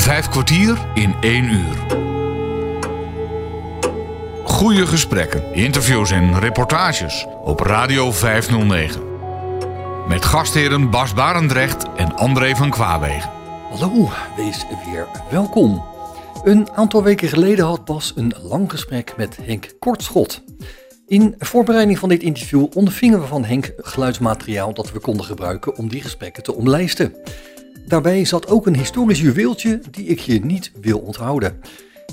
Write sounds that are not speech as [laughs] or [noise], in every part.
Vijf kwartier in één uur. Goede gesprekken, interviews en reportages op Radio 509. Met gastheren Bas Barendrecht en André van Kwaabegen. Hallo, wees weer welkom. Een aantal weken geleden had Bas een lang gesprek met Henk Kortschot. In voorbereiding van dit interview ondervingen we van Henk geluidsmateriaal dat we konden gebruiken om die gesprekken te omlijsten. Daarbij zat ook een historisch juweeltje die ik je niet wil onthouden.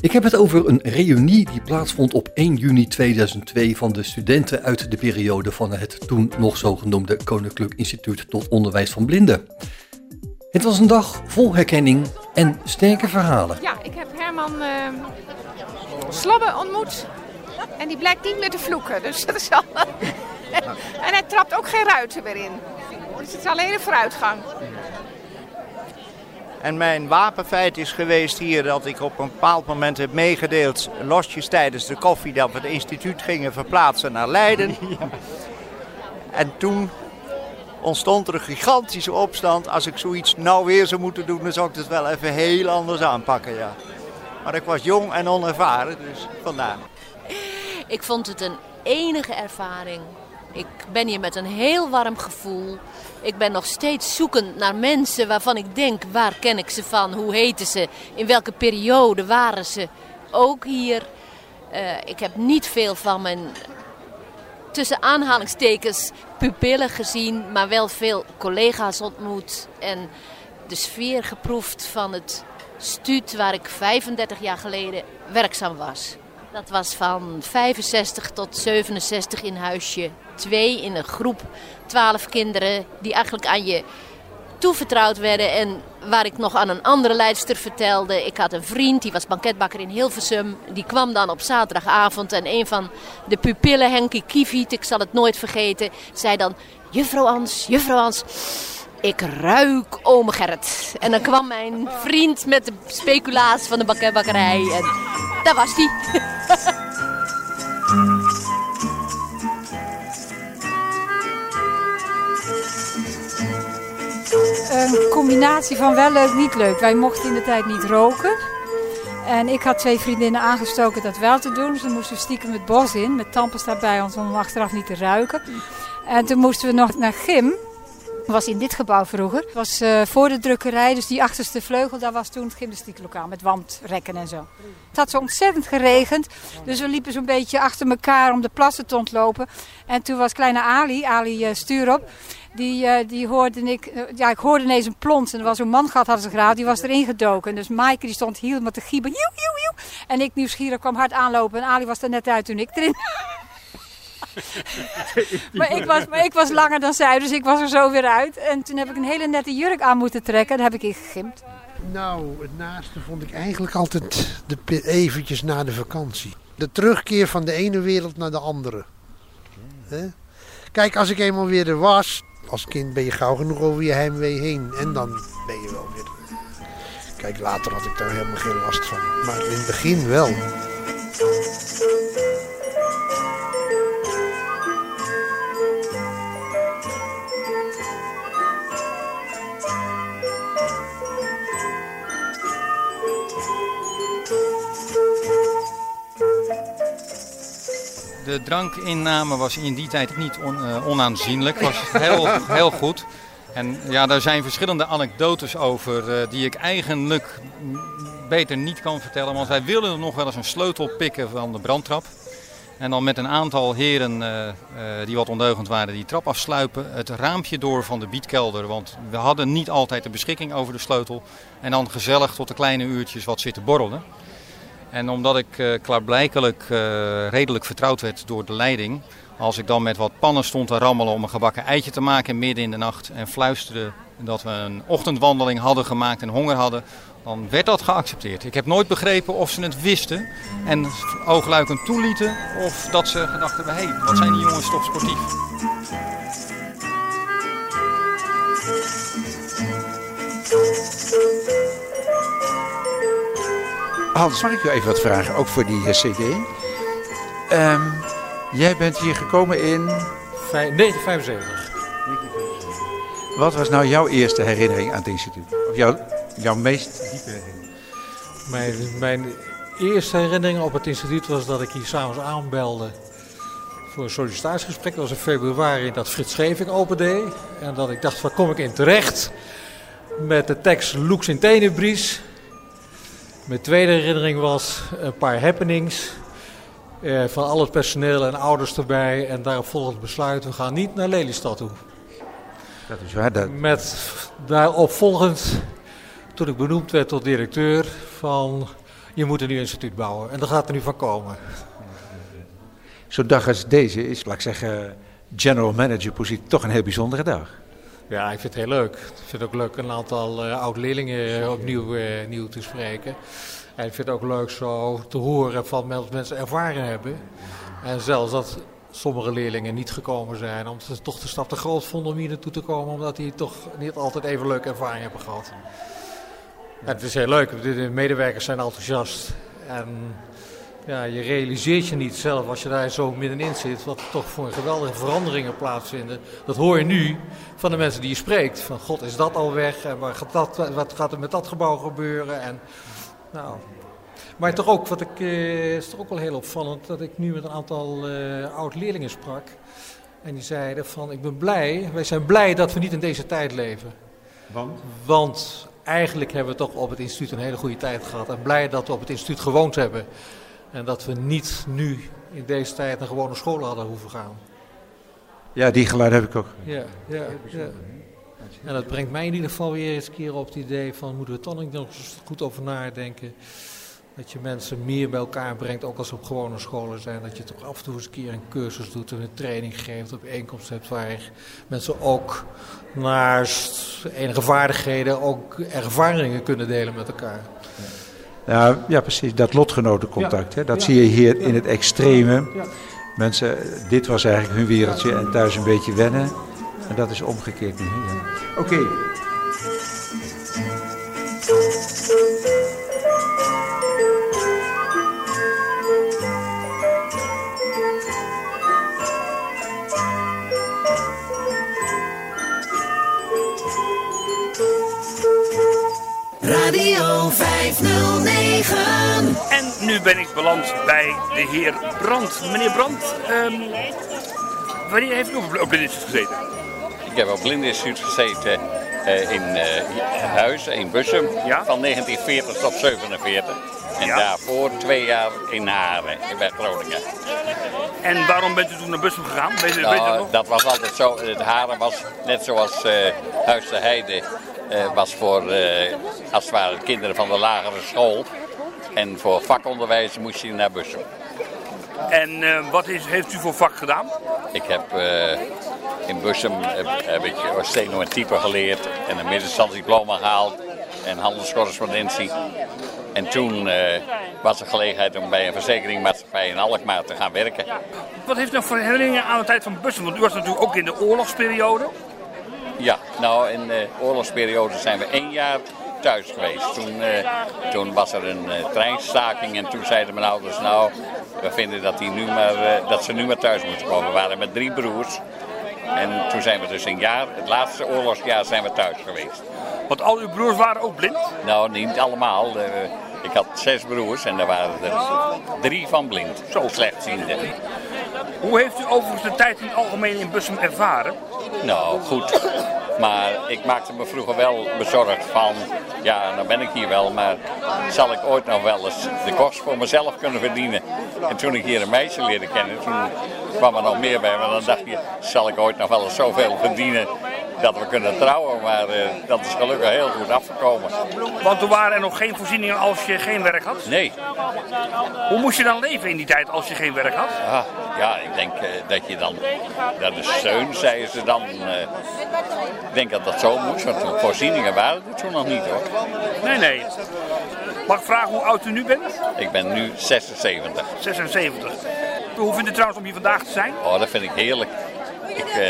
Ik heb het over een reunie die plaatsvond op 1 juni 2002 van de studenten uit de periode van het toen nog zogenoemde Koninklijk Instituut tot Onderwijs van Blinden. Het was een dag vol herkenning en sterke verhalen. Ja, ik heb Herman uh, ontmoet en die blijkt niet meer te vloeken. Dus dat is al... [laughs] en hij trapt ook geen ruiten meer in. Dus het is alleen een vooruitgang. En mijn wapenfeit is geweest hier dat ik op een bepaald moment heb meegedeeld, losjes tijdens de koffie, dat we het instituut gingen verplaatsen naar Leiden. [laughs] En toen ontstond er een gigantische opstand. Als ik zoiets nou weer zou moeten doen, dan zou ik het wel even heel anders aanpakken, ja. Maar ik was jong en onervaren, dus vandaar. Ik vond het een enige ervaring. Ik ben hier met een heel warm gevoel. Ik ben nog steeds zoekend naar mensen waarvan ik denk, waar ken ik ze van? Hoe heten ze? In welke periode waren ze? Ook hier. Uh, ik heb niet veel van mijn tussen aanhalingstekens pupillen gezien, maar wel veel collega's ontmoet. En de sfeer geproefd van het stuut waar ik 35 jaar geleden werkzaam was. Dat was van 65 tot 67 in huisje. Twee in een groep, 12 kinderen die eigenlijk aan je toevertrouwd werden. En waar ik nog aan een andere leidster vertelde. Ik had een vriend, die was banketbakker in Hilversum. Die kwam dan op zaterdagavond. En een van de pupillen, Henkie Kieviet, ik zal het nooit vergeten, zei dan... Juffrouw Ans, juffrouw Ans, ik ruik ome Gerrit. En dan kwam mijn vriend met de speculaas van de banketbakkerij. En daar was hij. [laughs] een combinatie van wel leuk, niet leuk. Wij mochten in de tijd niet roken. En ik had twee vriendinnen aangestoken dat wel te doen. Ze moesten stiekem het bos in, met tandpasta bij ons, om achteraf niet te ruiken. En toen moesten we nog naar gym. Was in dit gebouw vroeger. Het was uh, voor de drukkerij, dus die achterste vleugel, daar was toen het gymnastieklokaal met wandrekken en zo. Het had zo ontzettend geregend, dus we liepen zo'n beetje achter elkaar om de plassen te ontlopen. En toen was kleine Ali, Ali uh, Stuurop, die, uh, die hoorde ik, ja, ik hoorde ineens een plons. En er was een man gehad, hadden ze graag, die was erin gedoken. Dus Maaike die stond helemaal te gieben. Joe, joe, joe. En ik nieuwsgierig kwam hard aanlopen. En Ali was er net uit toen ik erin. [laughs] maar, ik was, maar ik was langer dan zij, dus ik was er zo weer uit. En toen heb ik een hele nette jurk aan moeten trekken. Daar heb ik in gegimd. Nou, het naaste vond ik eigenlijk altijd de, eventjes na de vakantie. De terugkeer van de ene wereld naar de andere. He? Kijk, als ik eenmaal weer er was, als kind ben je gauw genoeg over je heimwee heen. En dan ben je wel weer... Kijk, later had ik daar helemaal geen last van. Maar in het begin wel. De drankinname was in die tijd niet on, uh, onaanzienlijk. was heel, heel goed. En ja, daar zijn verschillende anekdotes over uh, die ik eigenlijk beter niet kan vertellen. Want wij wilden nog wel eens een sleutel pikken van de brandtrap. En dan met een aantal heren uh, die wat ondeugend waren, die trap afsluipen. Het raampje door van de bietkelder. Want we hadden niet altijd de beschikking over de sleutel. En dan gezellig tot de kleine uurtjes wat zitten borrelen. En omdat ik uh, klaarblijkelijk uh, redelijk vertrouwd werd door de leiding, als ik dan met wat pannen stond te rammelen om een gebakken eitje te maken midden in de nacht en fluisterde dat we een ochtendwandeling hadden gemaakt en honger hadden, dan werd dat geaccepteerd. Ik heb nooit begrepen of ze het wisten en oogluikend toelieten of dat ze gedacht hebben, hé, hey, wat zijn die jongens toch sportief. Hans, mag ik u even wat vragen, ook voor die uh, CD? Um, jij bent hier gekomen in... 1975. Wat was nou jouw eerste herinnering aan het instituut? Of jouw, jouw meest diepe herinnering? Mijn, mijn eerste herinnering op het instituut was dat ik hier s'avonds aanbelde voor een sollicitatiegesprek. Dat was in februari dat Frits Scheving opende. En dat ik dacht, waar kom ik in terecht? Met de tekst Lux in Tenebris. Mijn tweede herinnering was een paar happenings. Eh, van al het personeel en ouders erbij. En daarop volgde het besluit, we gaan niet naar Lelystad toe. Dat is waar. Dat... Met daarop volgend, toen ik benoemd werd tot directeur, van je moet een nieuw instituut bouwen. En dat gaat er nu van komen. Zo'n dag als deze is, laat ik zeggen, general manager positie toch een heel bijzondere dag. Ja, ik vind het heel leuk. Ik vind het ook leuk een aantal uh, oud-leerlingen opnieuw uh, nieuw te spreken. En ik vind het ook leuk zo te horen van wat mensen ervaren hebben. En zelfs dat sommige leerlingen niet gekomen zijn, omdat ze toch de stap te groot vonden om hier naartoe te komen, omdat die toch niet altijd even leuke ervaring hebben gehad. En het is heel leuk, de medewerkers zijn enthousiast. En ja, je realiseert je niet zelf als je daar zo middenin zit, wat er toch voor geweldige veranderingen plaatsvinden. Dat hoor je nu van de mensen die je spreekt. Van god, is dat al weg? En waar gaat dat, wat gaat er met dat gebouw gebeuren? En, nou, maar toch ook, wat ik, uh, is toch ook wel heel opvallend, dat ik nu met een aantal uh, oud-leerlingen sprak. En die zeiden van, ik ben blij, wij zijn blij dat we niet in deze tijd leven. Want? Want eigenlijk hebben we toch op het instituut een hele goede tijd gehad. En blij dat we op het instituut gewoond hebben. En dat we niet nu in deze tijd naar gewone scholen hadden hoeven gaan. Ja, die geluid heb ik ook. Ja, ja, ja. En dat brengt mij in ieder geval weer eens een keer op het idee van moeten we toch nog eens goed over nadenken. Dat je mensen meer bij elkaar brengt, ook als ze op gewone scholen zijn. Dat je toch af en toe eens een keer een cursus doet en een training geeft, op bijeenkomst hebt waar mensen ook naast enige vaardigheden ook ervaringen kunnen delen met elkaar. Ja, ja precies. Dat lotgenotencontact. Hè? Dat zie je hier in het extreme. Mensen, dit was eigenlijk hun wereldje en thuis een beetje wennen. En dat is omgekeerd nu. Oké. Okay. Ben ik beland bij de heer Brandt. Meneer Brandt, um, wanneer heeft u op blindinstituut gezeten? Ik heb op blindinstituut gezeten uh, in uh, huis, in Bussum, ja? van 1940 tot 47. En ja? daarvoor twee jaar in Haren, bij Groningen. En waarom bent u toen naar Bussum gegaan? Weet nou, weet u dat, nog? dat was altijd zo. Het Haren was net zoals uh, Huis de Heide. Was voor als het ware kinderen van de lagere school. En voor vakonderwijs moest je naar Bussum. En uh, wat is, heeft u voor vak gedaan? Ik heb in Bussum heb, heb ik steno en type geleerd en een middenstandsdiploma gehaald en handelscorrespondentie. En toen was er gelegenheid om bij een verzekeringmaatschappij in Alkmaar te gaan werken. Wat heeft u nou voor herinneringen aan de tijd van Bussum? Want u was natuurlijk ook in de oorlogsperiode. Ja, nou in de oorlogsperiode zijn we één jaar thuis geweest. Toen, uh, toen was er een uh, treinstaking en toen zeiden mijn ouders nou, we vinden dat, die nu maar, uh, dat ze nu maar thuis moeten komen. We waren met drie broers en toen zijn we dus een jaar, het laatste oorlogsjaar zijn we thuis geweest. Want al uw broers waren ook blind? Nou, niet allemaal. ik had zes broers en daar waren er drie van blind. Zo slechtziende. Hoe heeft u overigens de tijd in het algemeen in Bussum ervaren? Nou, goed. Maar ik maakte me vroeger wel bezorgd van, ja, nou ben ik hier wel, maar zal ik ooit nog wel eens de kost voor mezelf kunnen verdienen? En toen ik hier een meisje leerde kennen, toen kwam er nog meer bij, maar dan dacht je, zal ik ooit nog wel eens zoveel verdienen dat we kunnen trouwen, maar uh, dat is gelukkig heel goed afgekomen. Want er waren er nog geen voorzieningen als je geen werk had? Nee. Hoe moest je dan leven in die tijd als je geen werk had? Ja, ja ik denk uh, dat je dan, dat is steun, zeiden ze dan. Uh, ik denk dat dat zo moest, want voorzieningen waren er toen nog niet hoor. Nee, nee. Mag ik vragen hoe oud u nu bent? Ik ben nu 76. 76. Hoe vindt u trouwens om hier vandaag te zijn? Oh, dat vind ik heerlijk. Ik uh,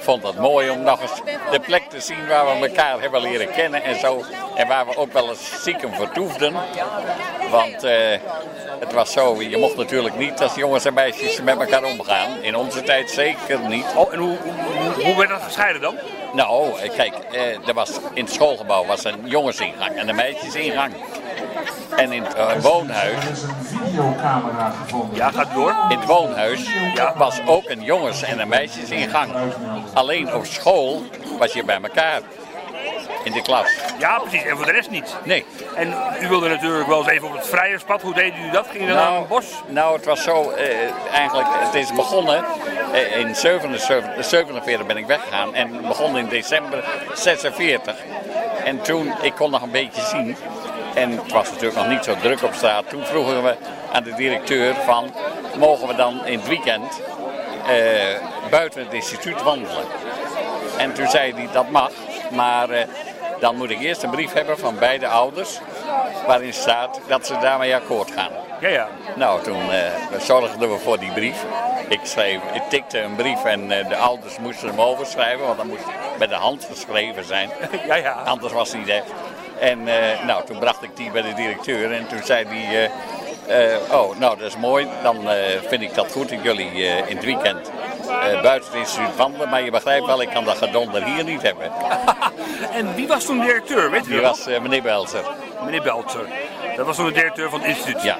vond het mooi om nog eens de plek te zien waar we elkaar hebben leren kennen en zo. En waar we ook wel eens stiekem vertoefden. Want uh, het was zo, je mocht natuurlijk niet als jongens en meisjes met elkaar omgaan. In onze tijd zeker niet. Oh, en hoe, hoe, hoe werd dat gescheiden dan? Nou, kijk, uh, er was, in het schoolgebouw was een jongensingang en een meisjesingang. En in het eh, woonhuis, Ja, gaat door. in het woonhuis was ook een jongens- en een meisjesingang. Alleen op school was je bij elkaar in de klas. Ja, precies. En voor de rest niet. Nee. En u wilde natuurlijk wel eens even op het vrijerspad. Hoe deed u dat? Ging u dan naar een bos? Nou, het was zo, eh, eigenlijk, het is begonnen eh, in 77, 47 ben ik weggegaan en begon in december 46. En toen, ik kon nog een beetje zien, en het was natuurlijk nog niet zo druk op straat, toen vroegen we aan de directeur van, mogen we dan in het weekend eh, buiten het instituut wandelen? En toen zei hij, dat mag, maar eh, dan moet ik eerst een brief hebben van beide ouders, waarin staat dat ze daarmee akkoord gaan. Ja, ja. Nou, toen eh, zorgden we voor die brief. Ik, schreef, ik tikte een brief en eh, de ouders moesten hem overschrijven, want dat moest met de hand geschreven zijn. [laughs] Ja, ja. Anders was het niet echt. En nou, toen bracht ik die bij de directeur en toen zei hij, oh, nou dat is mooi, dan vind ik dat goed dat jullie in het weekend eh, buiten het instituut wandelen. Maar je begrijpt wel, ik kan dat gedonder hier niet hebben. [laughs] En wie was toen directeur? Weet Die was eh, meneer Belzer. Meneer Belzer. Dat was toen de directeur van het instituut. Ja.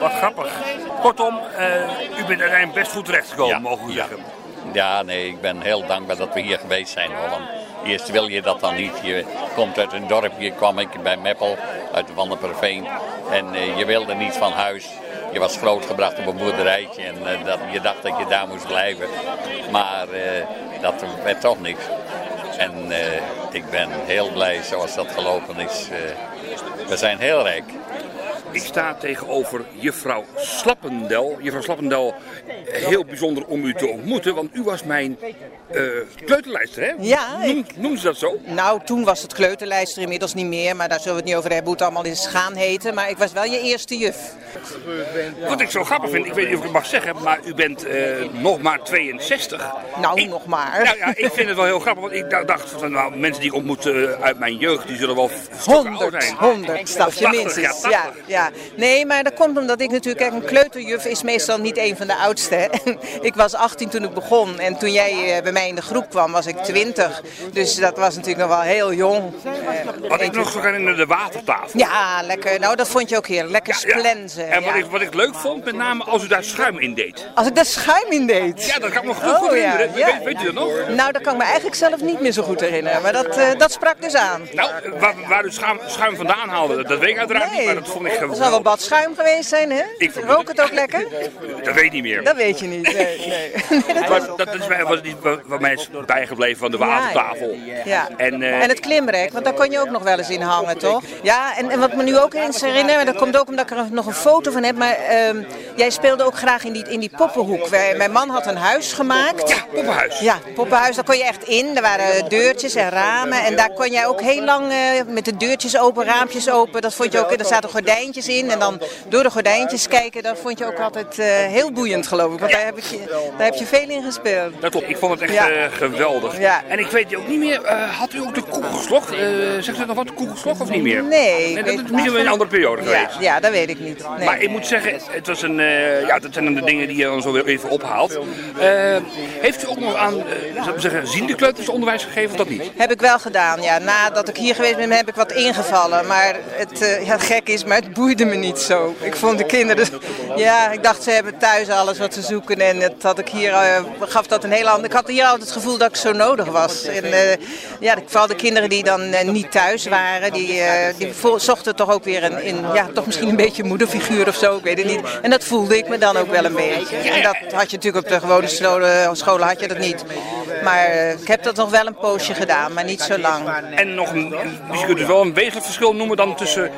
Wat grappig. Kortom, eh, u bent uiteindelijk best goed terechtgekomen, mogen we zeggen. Ja, nee, ik ben heel dankbaar dat we hier geweest zijn. Hoor. Want eerst wil je dat dan niet. Je komt uit een dorp, hier kwam ik bij Meppel, uit de Wanderperveen. En eh, je wilde niet van huis. Je was grootgebracht op een boerderijtje en eh, dat, je dacht dat je daar moest blijven. Maar eh, dat werd toch niks. En ik ben heel blij zoals dat gelopen is. We zijn heel rijk. Ik sta tegenover juffrouw Slappendel. Juffrouw Slappendel, heel bijzonder om u te ontmoeten, want u was mijn eh kleuterlijster, hè? Ja, Noem, noemen ze dat zo? Nou, toen was het kleuterlijster, inmiddels niet meer. Maar daar zullen we het niet over hebben hoe het allemaal is gaan heten. Maar ik was wel je eerste juf. Wat ik zo grappig vind, ik weet niet of ik het mag zeggen, maar u bent eh, nog maar 62. Nou, nog maar. Nou ja, ik vind het wel heel grappig, want ik dacht van nou, mensen die ik ontmoet uit mijn jeugd, die zullen wel stukken oud zijn. 100 stap je Of 80, minstens. ja, Ja, ja. Nee, maar dat komt omdat ik natuurlijk, kijk, een kleuterjuf is meestal niet een van de oudste. [laughs] ik was 18 toen ik begon en toen jij eh, bij mij in de groep kwam was ik 20. Dus dat was natuurlijk nog wel heel jong. Eh, Wat ik nog zo herinner, de watertafel. Ja, lekker. Nou, dat vond je ook heerlijk. Lekker splenzen. En wat, ja. ik, wat ik leuk vond, met name als u daar schuim in deed. Als ik daar schuim in deed. Ja, dat kan ik me goed, goed herinneren. Weet, weet u dat nog? Nou, dat kan ik me eigenlijk zelf niet meer zo goed herinneren. Maar dat, eh, dat sprak dus aan. Nou, waar, waar u schuim, schuim vandaan haalde, dat, weet ik uiteraard niet, maar dat vond ik Dat zal wel bad schuim geweest zijn, hè? Ik vond Rook het ook lekker? Dat weet ik niet meer. Dat weet je niet. Nee, nee. [laughs] Maar dat is mij, wat, niet- wat, wat mij is bijgebleven van de watertafel. Ja. En, eh, En het klimrek, want daar kon je ook nog wel eens in hangen, toch? Ja, en, en wat me nu ook eens herinnert, en dat komt ook omdat ik er nog een foto van heb, maar ehm, jij speelde ook graag in die, in die poppenhoek. Mijn man had een huis gemaakt. Ja, poppenhuis. Ja, poppenhuis, daar kon je echt in. Er waren deurtjes en ramen en daar kon jij ook heel lang eh, met de deurtjes open, raampjes open. Dat vond je ook, er zaten gordijntjes in en dan door de gordijntjes kijken, dat vond je ook altijd eh, heel boeiend, geloof ik. Want daar heb, ik, daar heb je veel in gespeeld. Dat klopt, ik vond het echt Ja. eh, geweldig. Ja. En ik weet ook niet meer, eh, had u ook de koekelslok? Eh zegt u nog wat, de koekelslok of niet meer? Nee. dat is misschien wel een andere periode Ja, geweest. ja, dat weet ik niet. Nee. Maar ik moet zeggen, het was een, eh, ja, dat zijn dan de dingen die je dan zo weer even ophaalt. Eh, heeft u ook nog aan, zou ik zeggen, ziende kleuters onderwijs gegeven of dat niet? Heb ik wel gedaan, ja. Nadat ik hier geweest ben, heb ik wat ingevallen. Maar het eh, ja, gek is, maar het boeide me niet zo. Ik vond de kinderen... Ja, ik dacht, ze hebben thuis alles wat ze zoeken. En het had ik hier, eh, gaf dat een heel ander... Ik had hier altijd het gevoel dat ik zo nodig was. En eh, ja, vooral de kinderen die dan eh, niet thuis waren, die, die zochten toch ook weer een, in, ja, toch misschien een beetje moederfiguur of zo. Ik weet het niet. En dat voelde ik me dan ook wel een beetje. En dat had je natuurlijk op de gewone scholen, had je dat niet. Maar ik heb dat nog wel een poosje gedaan, maar niet zo lang. En nog een, je kunt dus wel een wezenlijk verschil noemen dan tussen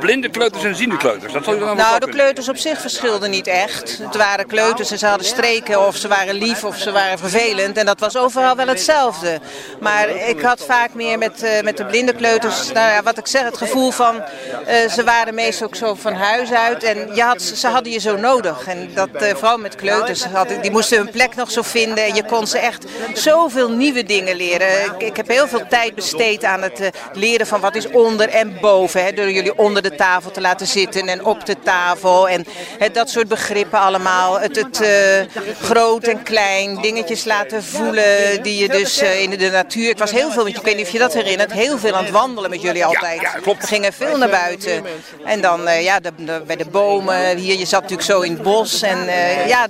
blinde kleuters en ziende kleuters. Dat zal je dan Nou, de kleuters op zich verschilden niet echt. Het waren kleuters en ze hadden streken of ze waren lief of ze waren vervelend. En dat was overal wel hetzelfde. Maar ik had vaak meer met, eh, met de blinde kleuters, nou ja, wat ik zeg, het gevoel van... eh, ze waren meestal ook zo van huis uit en je had, ze hadden je zo nodig. En dat eh, vooral met kleuters, hadden, die moesten hun plek nog zo vinden. En je kon ze echt zoveel nieuwe dingen leren. Ik, ik heb heel veel tijd besteed aan het leren van wat is onder en boven. Hè, door jullie onder de tafel te laten zitten en op de tafel. En Het, dat soort begrippen allemaal. Het, het eh, groot en klein, dingetjes laten voelen die je dus eh, in de natuur... Ik was heel veel, ik weet niet of je dat herinnert, heel veel aan het wandelen met jullie altijd. ja, klopt. We gingen veel naar buiten. En dan eh, ja, de, de- bij de bomen, hier, je zat natuurlijk zo in het bos. En ja,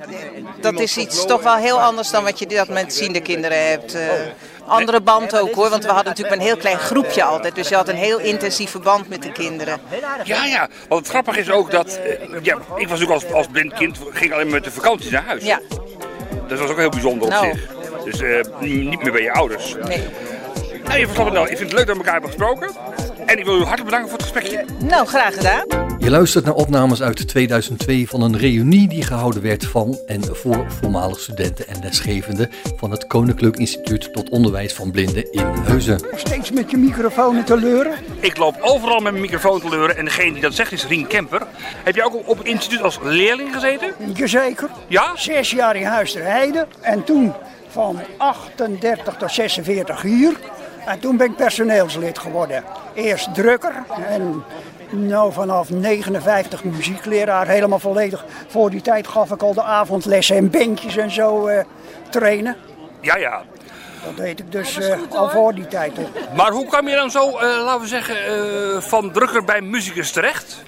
dat is iets toch wel heel anders dan wat je dat met ziende kinderen hebt. Eh. andere band ook hoor, want we hadden natuurlijk maar een heel klein groepje altijd. Dus je had een heel intensieve band met de kinderen. Ja, ja. Want het grappige is ook dat... eh, ja, ik was ook als, als blind kind, ging alleen maar met de vakantie naar huis. Ja. Dat was ook heel bijzonder op Nou. zich. Dus eh, niet meer bij je ouders. Nee. Nou, je verstapt het nou. Ik vind het leuk dat we elkaar hebben gesproken. En ik wil u hartelijk bedanken voor het gesprekje. Nou, graag gedaan. Je luistert naar opnames uit 2002 van een reunie die gehouden werd van en voor voormalig studenten en lesgevenden van het Koninklijk Instituut tot Onderwijs van Blinden in Heuzen. Steeds met je microfoon te leuren. Ik loop overal met mijn microfoon te leuren en degene die dat zegt is Rien Kemper. Heb jij ook op- het instituut als leerling gezeten? Jazeker. Ja? Zes jaar in Huis ter Heide. En toen van 38 tot 46 hier. En toen ben ik personeelslid geworden. Eerst drukker en nou vanaf 59 muziekleraar. Helemaal volledig. Voor die tijd gaf ik al de avondlessen en bandjes en zo eh, trainen. Ja, ja. Dat deed ik dus eh, al voor die tijd. Maar hoe kwam je dan zo, eh, laten we zeggen, eh, van drukker bij muzikus terecht?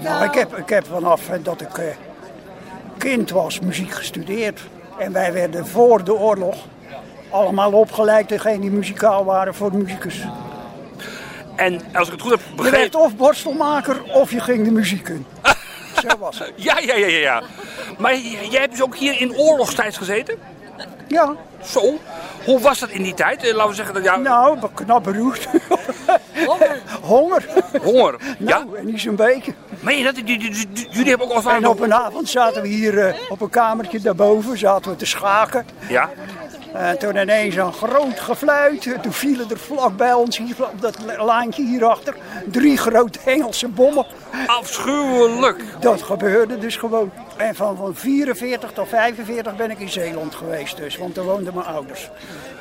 Nou, ik, heb, ik heb vanaf dat ik eh, kind was muziek gestudeerd. En wij werden voor de oorlog allemaal opgeleid, degenen die muzikaal waren voor de muzikus. En als ik het goed heb Je begrepen... werd of borstelmaker of je ging de muziek in. [laughs] Zo was het. Ja, ja, ja, ja, ja. Maar jij hebt dus ook hier in oorlogstijd gezeten? Ja. Zo. Hoe was dat in die tijd? Eh, Laten we zeggen dat ja... Nou, knap beroerd. Honger. [laughs] Honger. Honger, ja? Nou, en niet zo'n beetje. Meen je dat? Jullie hebben ook al En op een avond zaten we hier eh, op een kamertje daarboven, zaten we te schaken. Ja? En toen ineens een groot gefluit. Toen vielen er vlak bij ons, hier op dat laantje hierachter, drie grote Engelse bommen. Afschuwelijk. Dat gebeurde dus gewoon. En van, van 44 tot 45 ben ik in Zeeland geweest dus, want daar woonden mijn ouders.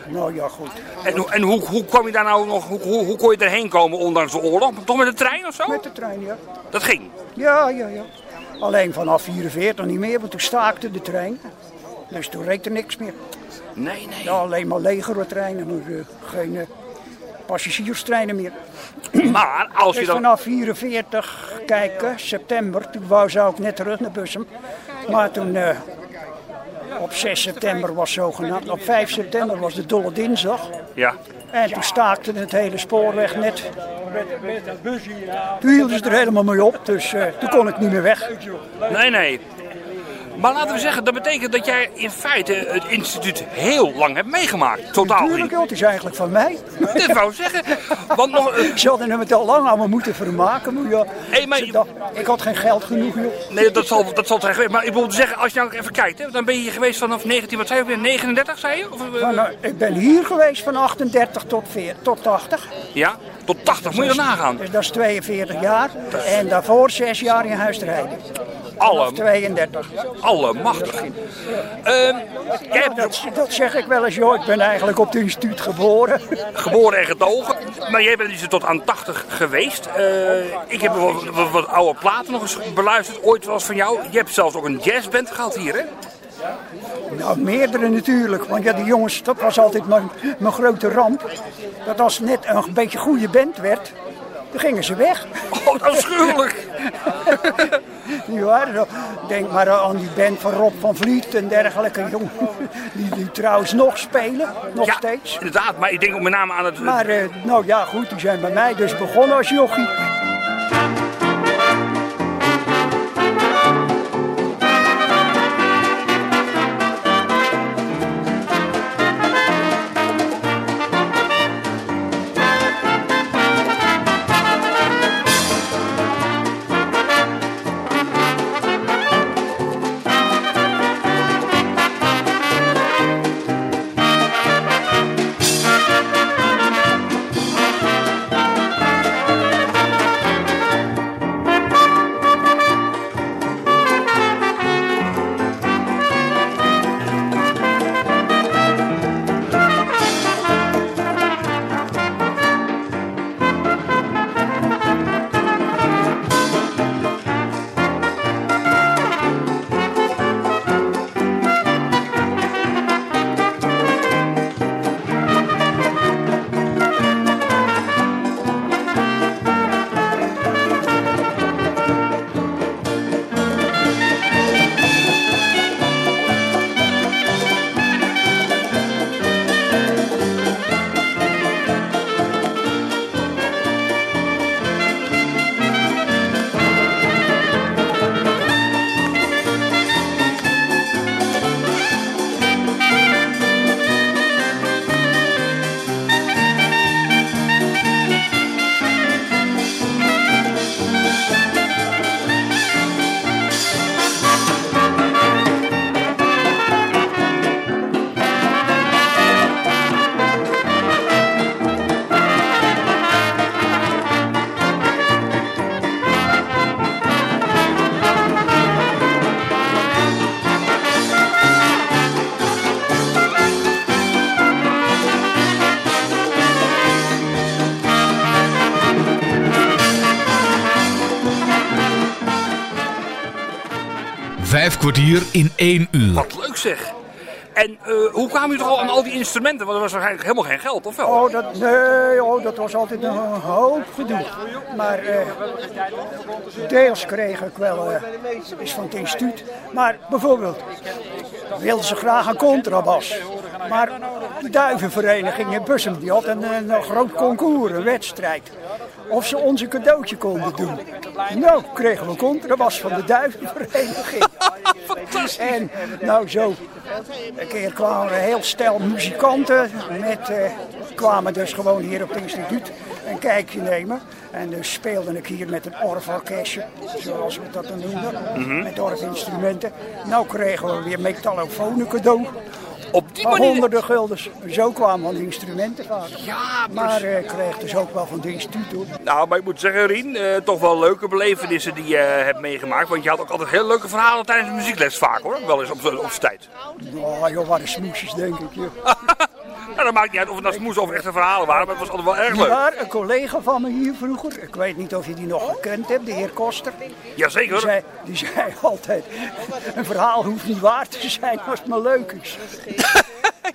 Nou ja, goed. En, hoe- en hoe, hoe kwam je daar nou nog, hoe, hoe, hoe kon je erheen komen ondanks de oorlog? Toch met de trein of zo? Met de trein, ja. Dat ging? Ja, ja, ja. Alleen vanaf 44 niet meer, want toen staakte de trein. Dus toen reed er niks meer. Nee, nee. Ja, alleen maar legertreinen, maar eh, geen eh, passagierstreinen meer. [clears throat] Maar als je Dus dan... vanaf 44, kijk, eh, september, toen wou, zou ik net terug naar Bussum. Maar toen, eh, op 6 september was zogenaamd, op 5 september was de dolle dinsdag. Ja. En toen staakte het hele spoorweg net. Toen hielden ze er helemaal mee op, dus toen kon ik niet meer weg. Nee, nee. Maar laten we zeggen, dat betekent dat jij in feite het instituut heel lang hebt meegemaakt. Totaal. Natuurlijk, het is eigenlijk van mij. Dit wou zeggen. Want nog, eh, Ik zou er met al lang me moeten vermaken. Maar ja, Hey, maar- ze dacht- ik had geen geld genoeg, joh. nee, dat zal, dat zal het zijn geweest. Maar ik wil zeggen, als je nou even kijkt, hè, dan ben je hier geweest vanaf 19, wat zei je, weer, 39 zei je? Of, eh, Van, eh, ik ben hier geweest van 38 tot, 40, tot 80. ja, tot 80, moet je er nagaan. Dus dat is 42 jaar. En daarvoor 6 jaar in huis te rijden. Alle, 32. allemachtig. Jij hebt Dat, dat zeg ik wel eens, joh. Ik ben eigenlijk op het instituut geboren. geboren en getogen, maar jij bent dus tot aan 80 geweest. Eh, ik heb wat, wat, wat oude platen nog eens beluisterd, ooit was van jou. Je hebt zelfs ook een jazzband gehad hier, hè? Nou, meerdere natuurlijk. Want ja, die jongens, dat was altijd mijn, mijn grote ramp. Dat als het net een beetje goede band werd, dan gingen ze weg. Oh, afschuwelijk. [laughs] Waren zo. Denk maar aan die band van Rob van Vliet en dergelijke jongen. Die, die trouwens nog spelen, nog Ja, steeds. inderdaad, maar ik denk ook met name aan het... Maar eh, nou ja, goed, die zijn bij mij dus begonnen als jochie. Kwartier in één uur. Wat leuk zeg. En eh, hoe kwamen u toch al aan al die instrumenten? Want er was waarschijnlijk helemaal geen geld, of wel? Oh, dat, nee, oh, dat was altijd een hoop gedoe. Maar eh, deels kreeg ik wel uh, is van het instituut. Maar bijvoorbeeld wilden ze graag een contrabas. Maar de duivenvereniging in Bussum die had een, een groot concours, een wedstrijd. Of ze ons een cadeautje konden doen. Nou, kregen we een contrabas van de duivenvereniging. En nou zo, een keer kwamen er heel stel muzikanten. Met, uh, kwamen dus gewoon hier op het instituut een kijkje nemen. En dus speelde ik hier met een orgelorkestje, zoals we dat dan noemen. Mhm. Met orgelinstrumenten. Nou kregen we weer metallofonen cadeau. Op die Van manier- honderden guldens. Zo kwamen al die instrumenten vaak. Ja, maar ik kreeg dus ook wel van de instituut hoor. Nou, maar ik moet zeggen, Rien, eh, toch wel leuke belevenissen die je eh, hebt meegemaakt. Want je had ook altijd heel leuke verhalen tijdens de muziekles vaak hoor. Wel eens op, z'n- op z'n tijd. Oh joh, wat een smoesjes denk ik. Joh. [laughs] Nou, dat maakt niet uit of het nou smoes of echte verhalen waren, maar het was altijd wel erg leuk. Maar een collega van me hier vroeger, ik weet niet of je die nog gekend hebt, de heer Koster. Jazeker. Die zei, die zei altijd, een verhaal hoeft niet waar te zijn als het maar leuk is. [laughs]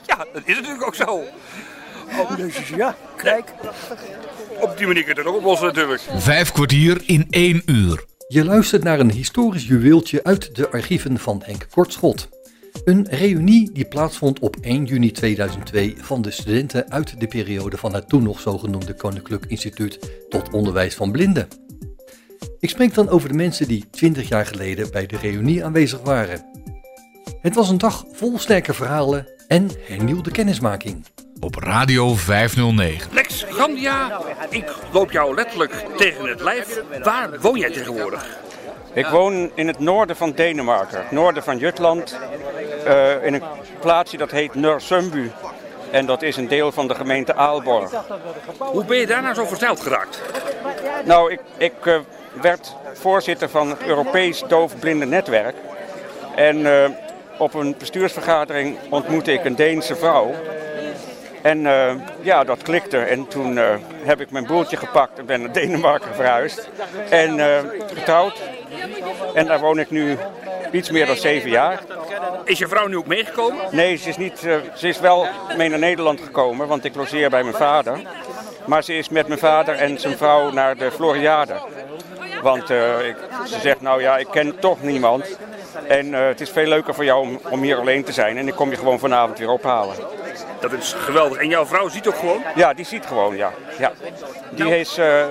Ja, dat is natuurlijk ook zo. Oh, dus ja, kijk. Op die manier kun je het ook oplossen natuurlijk. Vijf kwartier in één uur. Je luistert naar een historisch juweeltje uit de archieven van Henk Kortschot. Een reunie die plaatsvond op 1 juni 2002 van de studenten uit de periode van het toen nog zogenoemde Koninklijk Instituut tot Onderwijs van Blinden. Ik spreek dan over de mensen die 20 jaar geleden bij de reunie aanwezig waren. Het was een dag vol sterke verhalen en hernieuwde kennismaking. Op Radio 509. Lex Grandia, ik loop jou letterlijk tegen het lijf. Waar woon jij tegenwoordig? Ik woon in het noorden van Denemarken, het noorden van Jutland, eh, in een plaatsje dat heet Nörsumbu. En dat is een deel van de gemeente Aalborg. Hoe ben je daar nou zo verzeild geraakt? Nou, ik, ik eh, werd voorzitter van het Europees Doofblinde Netwerk. En eh, op een bestuursvergadering ontmoette ik een Deense vrouw. En ja, dat klikte. En toen heb ik mijn boeltje gepakt en ben naar Denemarken verhuisd. En getrouwd. En daar woon ik nu iets meer dan zeven jaar. Is je vrouw nu ook meegekomen? Nee, ze is, niet, eh, ze is wel mee naar Nederland gekomen, want ik logeer bij mijn vader. Maar ze is met mijn vader en zijn vrouw naar de Floriade. Want eh, ik, ze zegt, nou ja, ik ken toch niemand. En eh, het is veel leuker voor jou om, om hier alleen te zijn. En ik kom je gewoon vanavond weer ophalen. Dat is geweldig. En jouw vrouw ziet ook gewoon? Ja, die ziet gewoon, ja. ja. Die is... eh,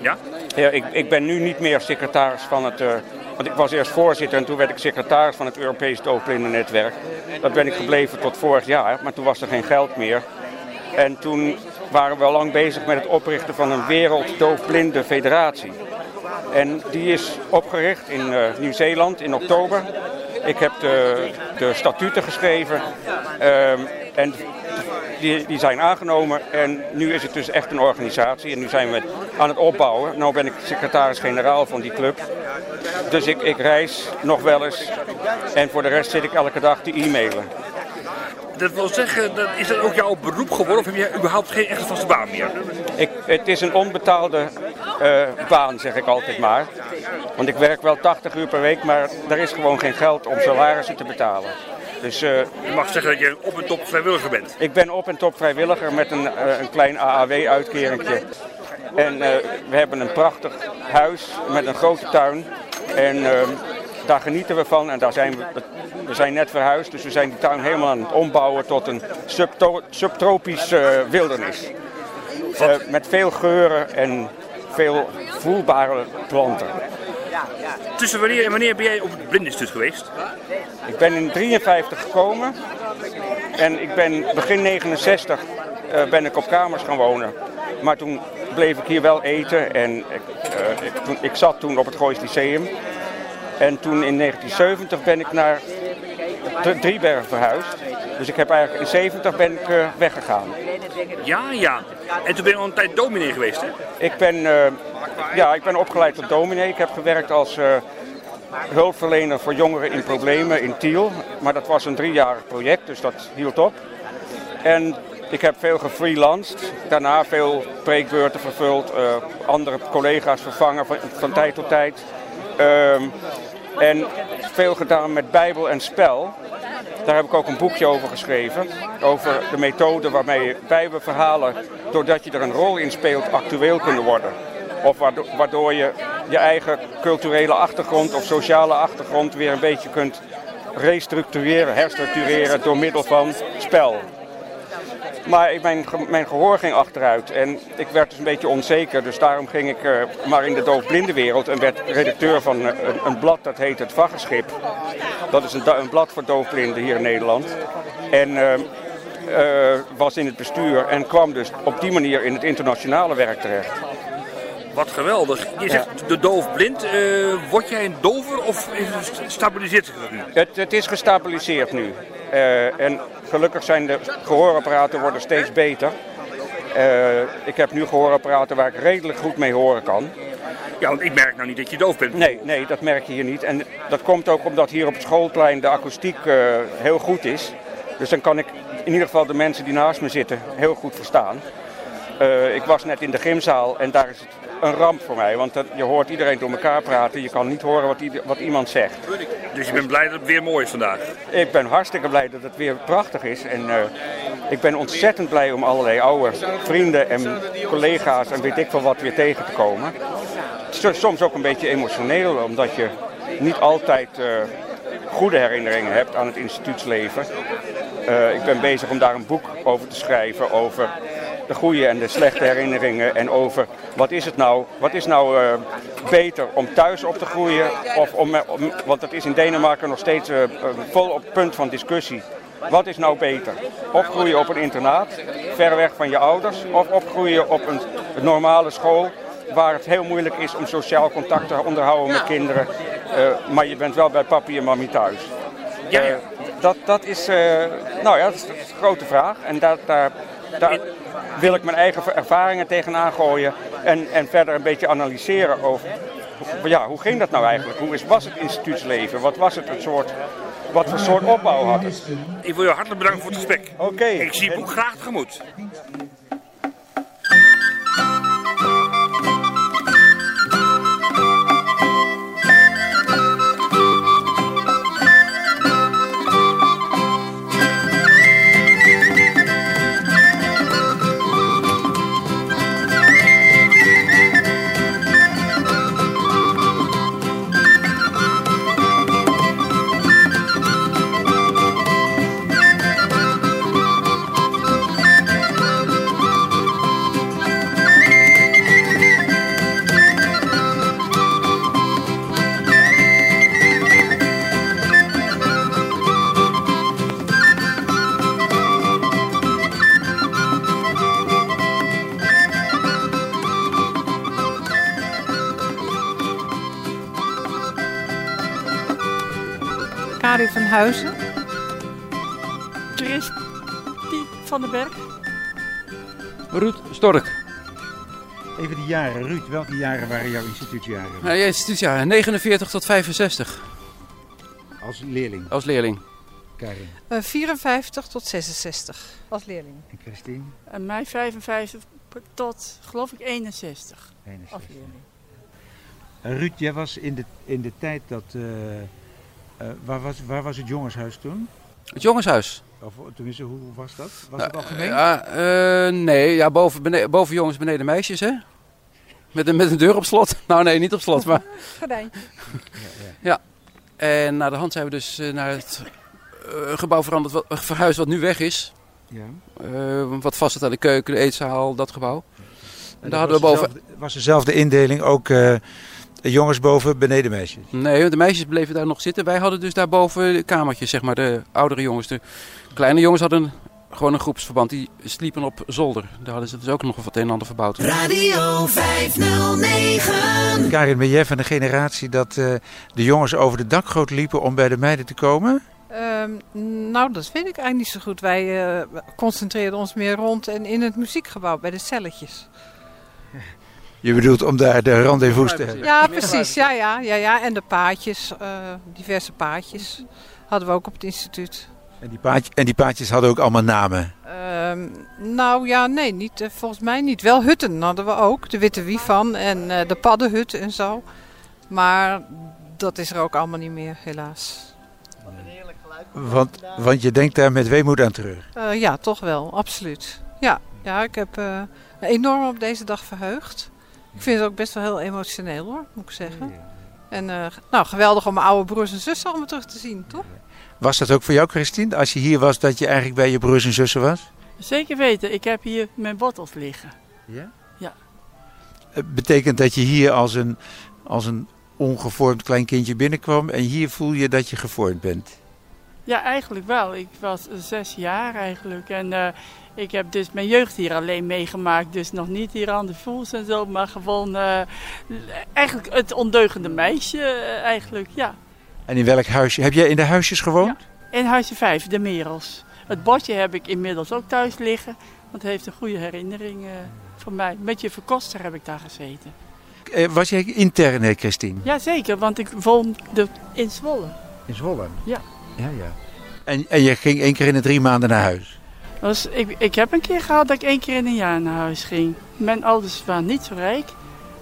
Ja? ja, ik, ik ben nu niet meer secretaris van het... eh, want ik was eerst voorzitter en toen werd ik secretaris van het Europees Doofblindennetwerk. Dat ben ik gebleven tot vorig jaar, maar toen was er geen geld meer. En toen waren we al lang bezig met het oprichten van een Werelddoofblinde Federatie. En die is opgericht in eh, Nieuw-Zeeland in oktober. Ik heb de, de statuten geschreven ehm, en die, die zijn aangenomen. En nu is het dus echt een organisatie en nu zijn we aan het opbouwen. Nu ben ik secretaris-generaal van die club. Dus ik, ik reis nog wel eens en voor de rest zit ik elke dag te e-mailen. Dat wil zeggen, dat, is dat ook jouw beroep geworden of heb jij überhaupt geen echte vaste baan meer? Ik, het is een onbetaalde eh, baan, zeg ik altijd maar. Want ik werk wel 80 uur per week, maar er is gewoon geen geld om salarissen te betalen. Dus, Je mag zeggen dat je op en top vrijwilliger bent. Ik ben op en top vrijwilliger met een, eh, een klein AAW-uitkeringje. En eh, we hebben een prachtig huis met een grote tuin. En eh, daar genieten we van. En daar zijn we, we zijn net verhuisd, dus we zijn die tuin helemaal aan het ombouwen tot een subtropisch eh, wildernis. Eh, met veel geuren en veel voelbare planten. Tussen wanneer en wanneer ben jij op het blindeninstituut geweest? Ik ben in 53 gekomen en ik ben begin 69 eh, ben ik op kamers gaan wonen. Maar toen bleef ik hier wel eten en ik, eh, ik, toen, ik zat toen op het Goois Lyceum. En toen in 1970 ben ik naar Dr- Driebergen verhuisd. Dus ik heb eigenlijk in 70 ben ik eh, weggegaan. Ja, ja. En toen ben je al een tijd dominee geweest, hè? Ik ben, ja, ik ben opgeleid tot dominee. Ik heb gewerkt als eh, hulpverlener voor jongeren in problemen in Tiel. Maar dat was een driejarig project, dus dat hield op. En ik heb veel gefreelanced. Daarna veel preekbeurten vervuld. eh, andere collega's vervangen van, tijd tot tijd. Ehm, En veel gedaan met Bijbel en spel. Daar heb ik ook een boekje over geschreven. Over de methode waarmee Bijbelverhalen, doordat je er een rol in speelt, actueel kunnen worden. Of waardoor, je je eigen culturele achtergrond of sociale achtergrond weer een beetje kunt restructureren, herstructureren door middel van spel. Maar mijn, mijn gehoor ging achteruit en ik werd dus een beetje onzeker. Dus daarom ging ik eh, maar in de doofblindenwereld en werd redacteur van eh, een, blad dat heet Het Vaggenschip. Dat is een, een blad voor doofblinden hier in Nederland. En eh, was in het bestuur en kwam dus op die manier in het internationale werk terecht. Wat geweldig. Je zegt de doofblind. eh word jij een dover of is het- stabiliseert zich dat nu? Het, het is gestabiliseerd nu. Eh, en gelukkig zijn de gehoorapparaten worden steeds beter. Eh, ik heb nu gehoorapparaten waar ik redelijk goed mee horen kan. Ja, want ik merk nou niet dat je doof bent. Nee, nee, dat merk je hier niet. En dat komt ook omdat hier op het schoolplein de akoestiek heel goed is. Dus dan kan ik in ieder geval de mensen die naast me zitten heel goed verstaan. Eh, ik was net in de gymzaal en daar is het een ramp voor mij. Want dat, je hoort iedereen door elkaar praten. Je kan niet horen wat, wat iemand zegt. Dus je bent blij dat het weer mooi is vandaag. Ik ben hartstikke blij dat het weer prachtig is. En eh, ik ben ontzettend blij om allerlei oude vrienden en collega's en weet ik veel wat weer tegen te komen. Het is soms ook een beetje emotioneel, omdat je niet altijd eh, goede herinneringen hebt aan het instituutsleven. Ik ben bezig om daar een boek over te schrijven, over de goede en de slechte herinneringen. En over wat is het nou, wat is nou eh, beter om thuis op te groeien, of om, eh, om, want dat is in Denemarken nog steeds eh, vol op punt van discussie. Wat is nou beter? Opgroeien op een internaat, ver weg van je ouders, of opgroeien op een normale school waar het heel moeilijk is om sociaal contact te onderhouden met kinderen, maar je bent wel bij papi en mami thuis. Ja, dat, dat is, nou ja, dat is een grote vraag. En daar, daar, daar wil ik mijn eigen ervaringen tegenaan gooien. En, en verder een beetje analyseren over, ja, hoe ging dat nou eigenlijk? Hoe is, was het instituutsleven? Wat was het, het soort, wat voor soort opbouw had het? Ik wil je hartelijk bedanken voor het gesprek. Oké. Ik zie je boek graag tegemoet. Huizen. Chris van den Berg. Ruud Stork. Even de jaren. Ruud, welke jaren waren jouw instituutjaren? Nou, je instituutjaar 49 tot 65 Als leerling. als leerling. Karin. Eh, 54 tot 66 als leerling. En Christine? En mij 55 tot, geloof ik, 61. 61. Als leerling. Eh, Ruud, jij was in de, in de tijd dat... eh, waar, was, waar was het jongenshuis toen? Het jongenshuis. Of tenminste, hoe was dat? Was het algemeen? Ja, eh, nee, ja, boven, boven jongens, beneden meisjes, hè? Met een, met een deur op slot. [laughs] Nou, nee, niet op slot, maar... [laughs] Gordijntje. Ja. En naar de hand zijn we dus eh, naar het eh, gebouw veranderd, wat, verhuisd wat nu weg is. Ja. Eh, wat vast zit aan de keuken, de eetzaal, dat gebouw. En daar hadden we boven... dezelfde- Was dezelfde indeling ook eh, jongens boven, beneden meisjes? Nee, de meisjes bleven daar nog zitten. Wij hadden dus daarboven de kamertjes, zeg maar, de oudere jongens. De kleine jongens hadden gewoon een groepsverband. Die sliepen op zolder. Daar hadden ze dus ook nog wat een en ander verbouwd. Radio 509. Karin, ben jij van de generatie dat eh, de jongens over de dakgoot liepen om bij de meiden te komen? Ehm, nou, dat weet ik eigenlijk niet zo goed. Wij eh, concentreerden ons meer rond en in het muziekgebouw bij de celletjes. Je bedoelt om daar de rendezvous te hebben? Ja, precies. Ja, ja, ja, ja. En de paadjes, eh, diverse paadjes hadden we ook op het instituut. En die, paadje, en die paadjes hadden ook allemaal namen. Ehm, nou ja, nee, niet, eh, volgens mij niet. Wel hutten hadden we ook. De Witte Wievan en eh, de Paddenhut en zo. Maar dat is er ook allemaal niet meer, helaas. Want, want je denkt daar met weemoed aan terug. Eh, ja, toch wel, absoluut. Ja, ja ik heb uh, enorm op deze dag verheugd. Ik vind het ook best wel heel emotioneel hoor, moet ik zeggen. En uh, nou, geweldig om mijn oude broers en zussen allemaal terug te zien, toch? Was dat ook voor jou, Christine? Als je hier was, dat je eigenlijk bij je broers en zussen was? Zeker weten. Ik heb hier mijn bottels liggen. Ja? Ja. Het betekent dat je hier als een, als een ongevormd klein kindje binnenkwam en hier voel je dat je gevormd bent? Ja, eigenlijk wel. Ik was zes jaar eigenlijk. En uh, ik heb dus mijn jeugd hier alleen meegemaakt. Dus nog niet hier aan de voels en zo. Maar gewoon uh, eigenlijk het ondeugende meisje uh, eigenlijk, ja. En in welk huisje? Heb jij in de huisjes gewoond? Ja, in huisje 5, de Merels. Het bordje heb ik inmiddels ook thuis liggen. Want het heeft een goede herinnering van mij. Met je verkoster heb ik daar gezeten. was jij intern, Christine? Jazeker, want ik woonde in Zwolle. In Zwolle? Ja. Ja, ja. En, en je ging één keer in de drie maanden naar huis? Dus ik, ik heb een keer gehad dat ik één keer in een jaar naar huis ging. Mijn ouders waren niet zo rijk.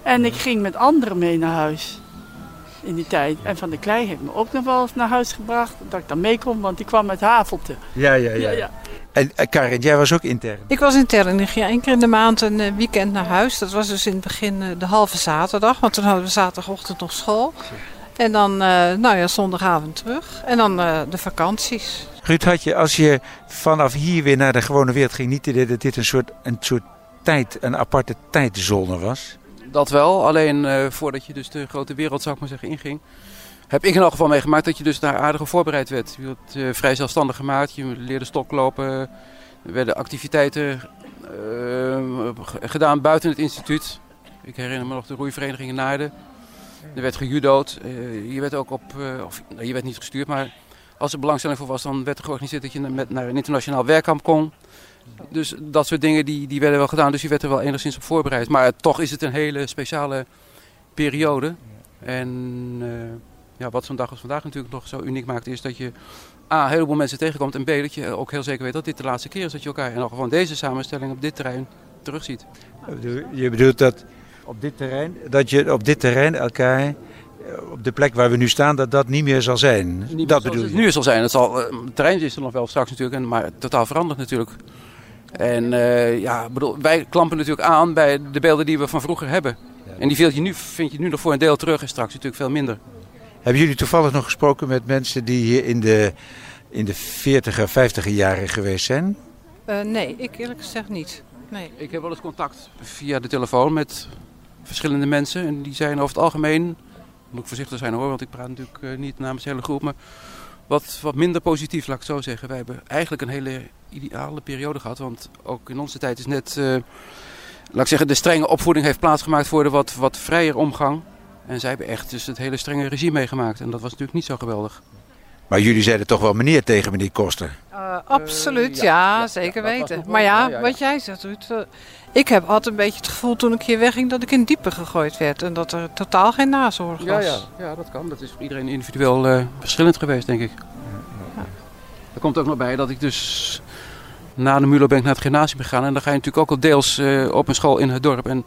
En ik ging met anderen mee naar huis. In die tijd. En Van de Klei heeft me ook nog wel eens naar huis gebracht. Dat ik dan mee kon, want die kwam uit Havelte. Ja, ja, ja. ja, ja. En uh, Karin, jij was ook intern? Ik was intern. Ik ging één keer in de maand een uh, weekend naar huis. Dat was dus in het begin uh, de halve zaterdag. Want toen hadden we zaterdagochtend nog school. En dan, uh, nou ja, zondagavond terug. En dan uh, de vakanties. Ruud, had je als je vanaf hier weer naar de gewone wereld ging, niet idee dat dit een soort, een soort tijd, een aparte tijdzone was? Dat wel, alleen uh, voordat je dus de grote wereld, zou ik maar zeggen, inging. Heb ik in elk geval meegemaakt dat je dus daar aardig voorbereid werd. Je werd vrij zelfstandig gemaakt, je leerde stoklopen. Er werden activiteiten gedaan buiten het instituut. Ik herinner me nog de roeivereniging in Naarden. Er werd gejudood. Uh, je werd ook op, uh, of je werd niet gestuurd, maar als er belangstelling voor was, dan werd er georganiseerd dat je met, naar een internationaal werkkamp kon. Dus dat soort dingen die, die werden wel gedaan, dus je werd er wel enigszins op voorbereid. Maar toch is het een hele speciale periode. En uh, ja, wat zo'n dag als vandaag natuurlijk nog zo uniek maakt, is dat je A, een heleboel mensen tegenkomt en B, dat je ook heel zeker weet dat dit de laatste keer is dat je elkaar en ook gewoon deze samenstelling op dit terrein terugziet. Je bedoelt dat op dit terrein, dat je op dit terrein elkaar op de plek waar we nu staan, dat dat niet meer zal zijn. Niet dat bedoel het je? nu zal zijn. Het, zal, het terrein is er nog wel straks natuurlijk, maar totaal veranderd natuurlijk. En uh, ja, bedoel, wij klampen natuurlijk aan bij de beelden die we van vroeger hebben. Ja. En die vind je, nu, vind je nu nog voor een deel terug en straks natuurlijk veel minder. Hebben jullie toevallig nog gesproken met mensen die hier in de, in de 40er, 50er jaren geweest zijn? Uh, nee, ik eerlijk gezegd niet. Nee. Ik heb wel eens contact via de telefoon met verschillende mensen. En die zijn over het algemeen, moet ik voorzichtig zijn hoor, want ik praat natuurlijk uh, niet namens de hele groep, maar wat, wat minder positief, laat ik het zo zeggen. Wij hebben eigenlijk een hele ideale periode gehad, want ook in onze tijd is net, uh, laat ik zeggen, de strenge opvoeding heeft plaatsgemaakt voor de wat, wat vrijer omgang. En zij hebben echt dus het hele strenge regime meegemaakt en dat was natuurlijk niet zo geweldig. Maar jullie zeiden toch wel meneer tegen meneer Koster? Uh, absoluut, uh, ja, ja, zeker ja, weten. Maar ja, ja, wat jij zegt, Ruud. Ik heb altijd een beetje het gevoel toen ik hier wegging dat ik in diepe gegooid werd. En dat er totaal geen nazorg was. Ja, ja, ja dat kan. Dat is voor iedereen individueel verschillend geweest, denk ik. Er komt ook nog bij dat ik dus na de Mulo ben ik naar het gymnasium gegaan. En dan ga je natuurlijk ook al deels op een school in het dorp. En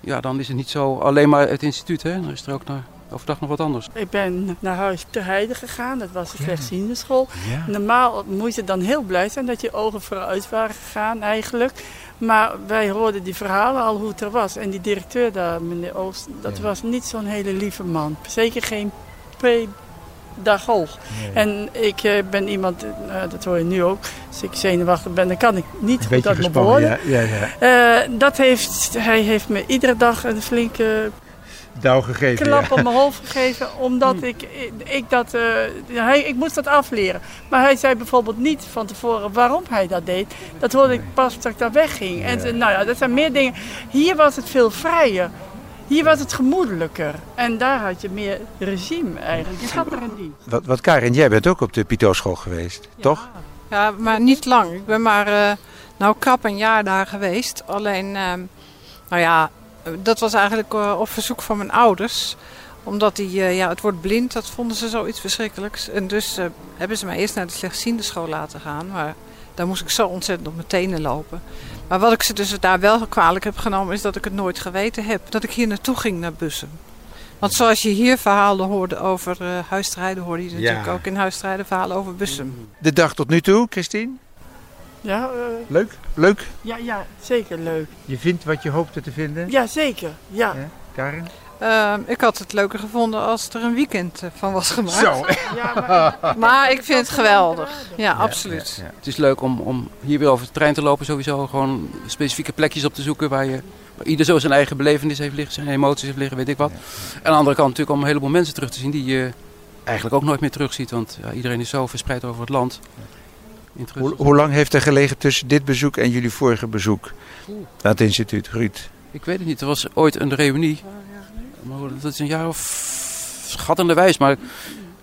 ja, dan is het niet zo alleen maar het instituut. Hè? Dan is er ook naar overdag nog wat anders. Ik ben naar huis te Heide gegaan, dat was een slechtziende school. Ja. Normaal moet je dan heel blij zijn dat je ogen vooruit waren gegaan eigenlijk. Maar wij hoorden die verhalen al hoe het er was. En die directeur daar, meneer Oost, dat ja. was niet zo'n hele lieve man. Zeker geen pedagoog. Nee. En ik uh, ben iemand, uh, dat hoor je nu ook, als ik zenuwachtig ben, dan kan ik niet goed uit mijn woorden. Ja, ja, ja. Uh, dat heeft, hij heeft me iedere dag een flinke Douw gegeven. klap ja. op mijn hoofd gegeven, omdat ik, ik dat, uh, hij, ik moest dat afleren. Maar hij zei bijvoorbeeld niet van tevoren waarom hij dat deed. Dat hoorde ik pas dat ik daar wegging. En ja. nou ja, dat zijn meer dingen. Hier was het veel vrijer. Hier was het gemoedelijker. En daar had je meer regime eigenlijk. Je zat er in. Wat, wat Karin, jij bent ook op de Pito-school geweest, ja. toch? Ja, maar niet lang. Ik ben maar, uh, nou krap een jaar daar geweest. Alleen, uh, nou ja, dat was eigenlijk uh, op verzoek van mijn ouders. Omdat die, uh, ja, het woord blind, dat vonden ze zoiets verschrikkelijks. En dus uh, hebben ze mij eerst naar de slechtziende school laten gaan. Maar daar moest ik zo ontzettend op mijn tenen lopen. Maar wat ik ze dus daar wel kwalijk heb genomen, is dat ik het nooit geweten heb. Dat ik hier naartoe ging naar Bussen. Want zoals je hier verhalen hoorde over uh, huisstrijden, hoorde je Ja. natuurlijk ook in huisstrijden verhalen over Bussum. De dag tot nu toe, Christine? Ja, eh, Leuk? Leuk? ja, ja, zeker leuk. Je vindt wat je hoopte te vinden? Ja, zeker. Ja. Karin? Ehm, ik had het leuker gevonden als er een weekend eh, van was gemaakt. Zo. Ja, maar, [laughs] ik vind het geweldig. Ja, absoluut. Het is leuk om, om hier weer over de trein te lopen sowieso. Gewoon specifieke plekjes op te zoeken waar, je, waar ieder zo zijn eigen belevenis heeft liggen, zijn emoties heeft liggen, weet ik wat. En aan de andere kant natuurlijk om een heleboel mensen terug te zien die je eigenlijk ook nooit meer terugziet. Want ja, iedereen is zo verspreid over het land. Hoe, hoe lang heeft er gelegen tussen dit bezoek en jullie vorige bezoek? aan het instituut, Ruud. Ik weet het niet. Er was ooit een reunie. Maar dat is een jaar of gat in de wijs. Maar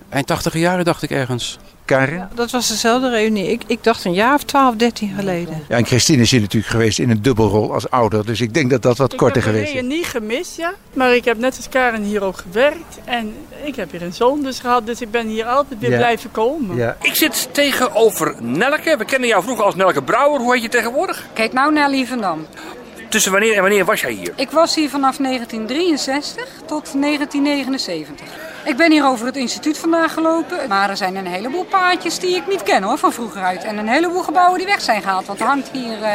eind tachtige jaren dacht ik ergens. Karin? Dat was dezelfde reunie. Ik, ik dacht een jaar of 12, 13 geleden. Ja, en Christine is hier natuurlijk geweest in een dubbelrol als ouder. Dus ik denk dat dat wat korter ik heb geweest is. niet gemist, ja. Maar ik heb net als Karen hier ook gewerkt. En ik heb hier een zoon dus gehad. Dus ik ben hier altijd weer Ja. blijven komen. Ik zit tegenover Nelke. We kennen jou vroeger als Nelke Brouwer. Hoe heet je tegenwoordig? Kijk nou naar Lievendam. Tussen wanneer en wanneer was jij hier? Ik was hier vanaf 1963 tot 1979. Ik ben hier over het instituut vandaag gelopen. Maar er zijn een heleboel paadjes die ik niet ken hoor, van vroeger uit. En een heleboel gebouwen die weg zijn gehaald. Want er hangt hier eh,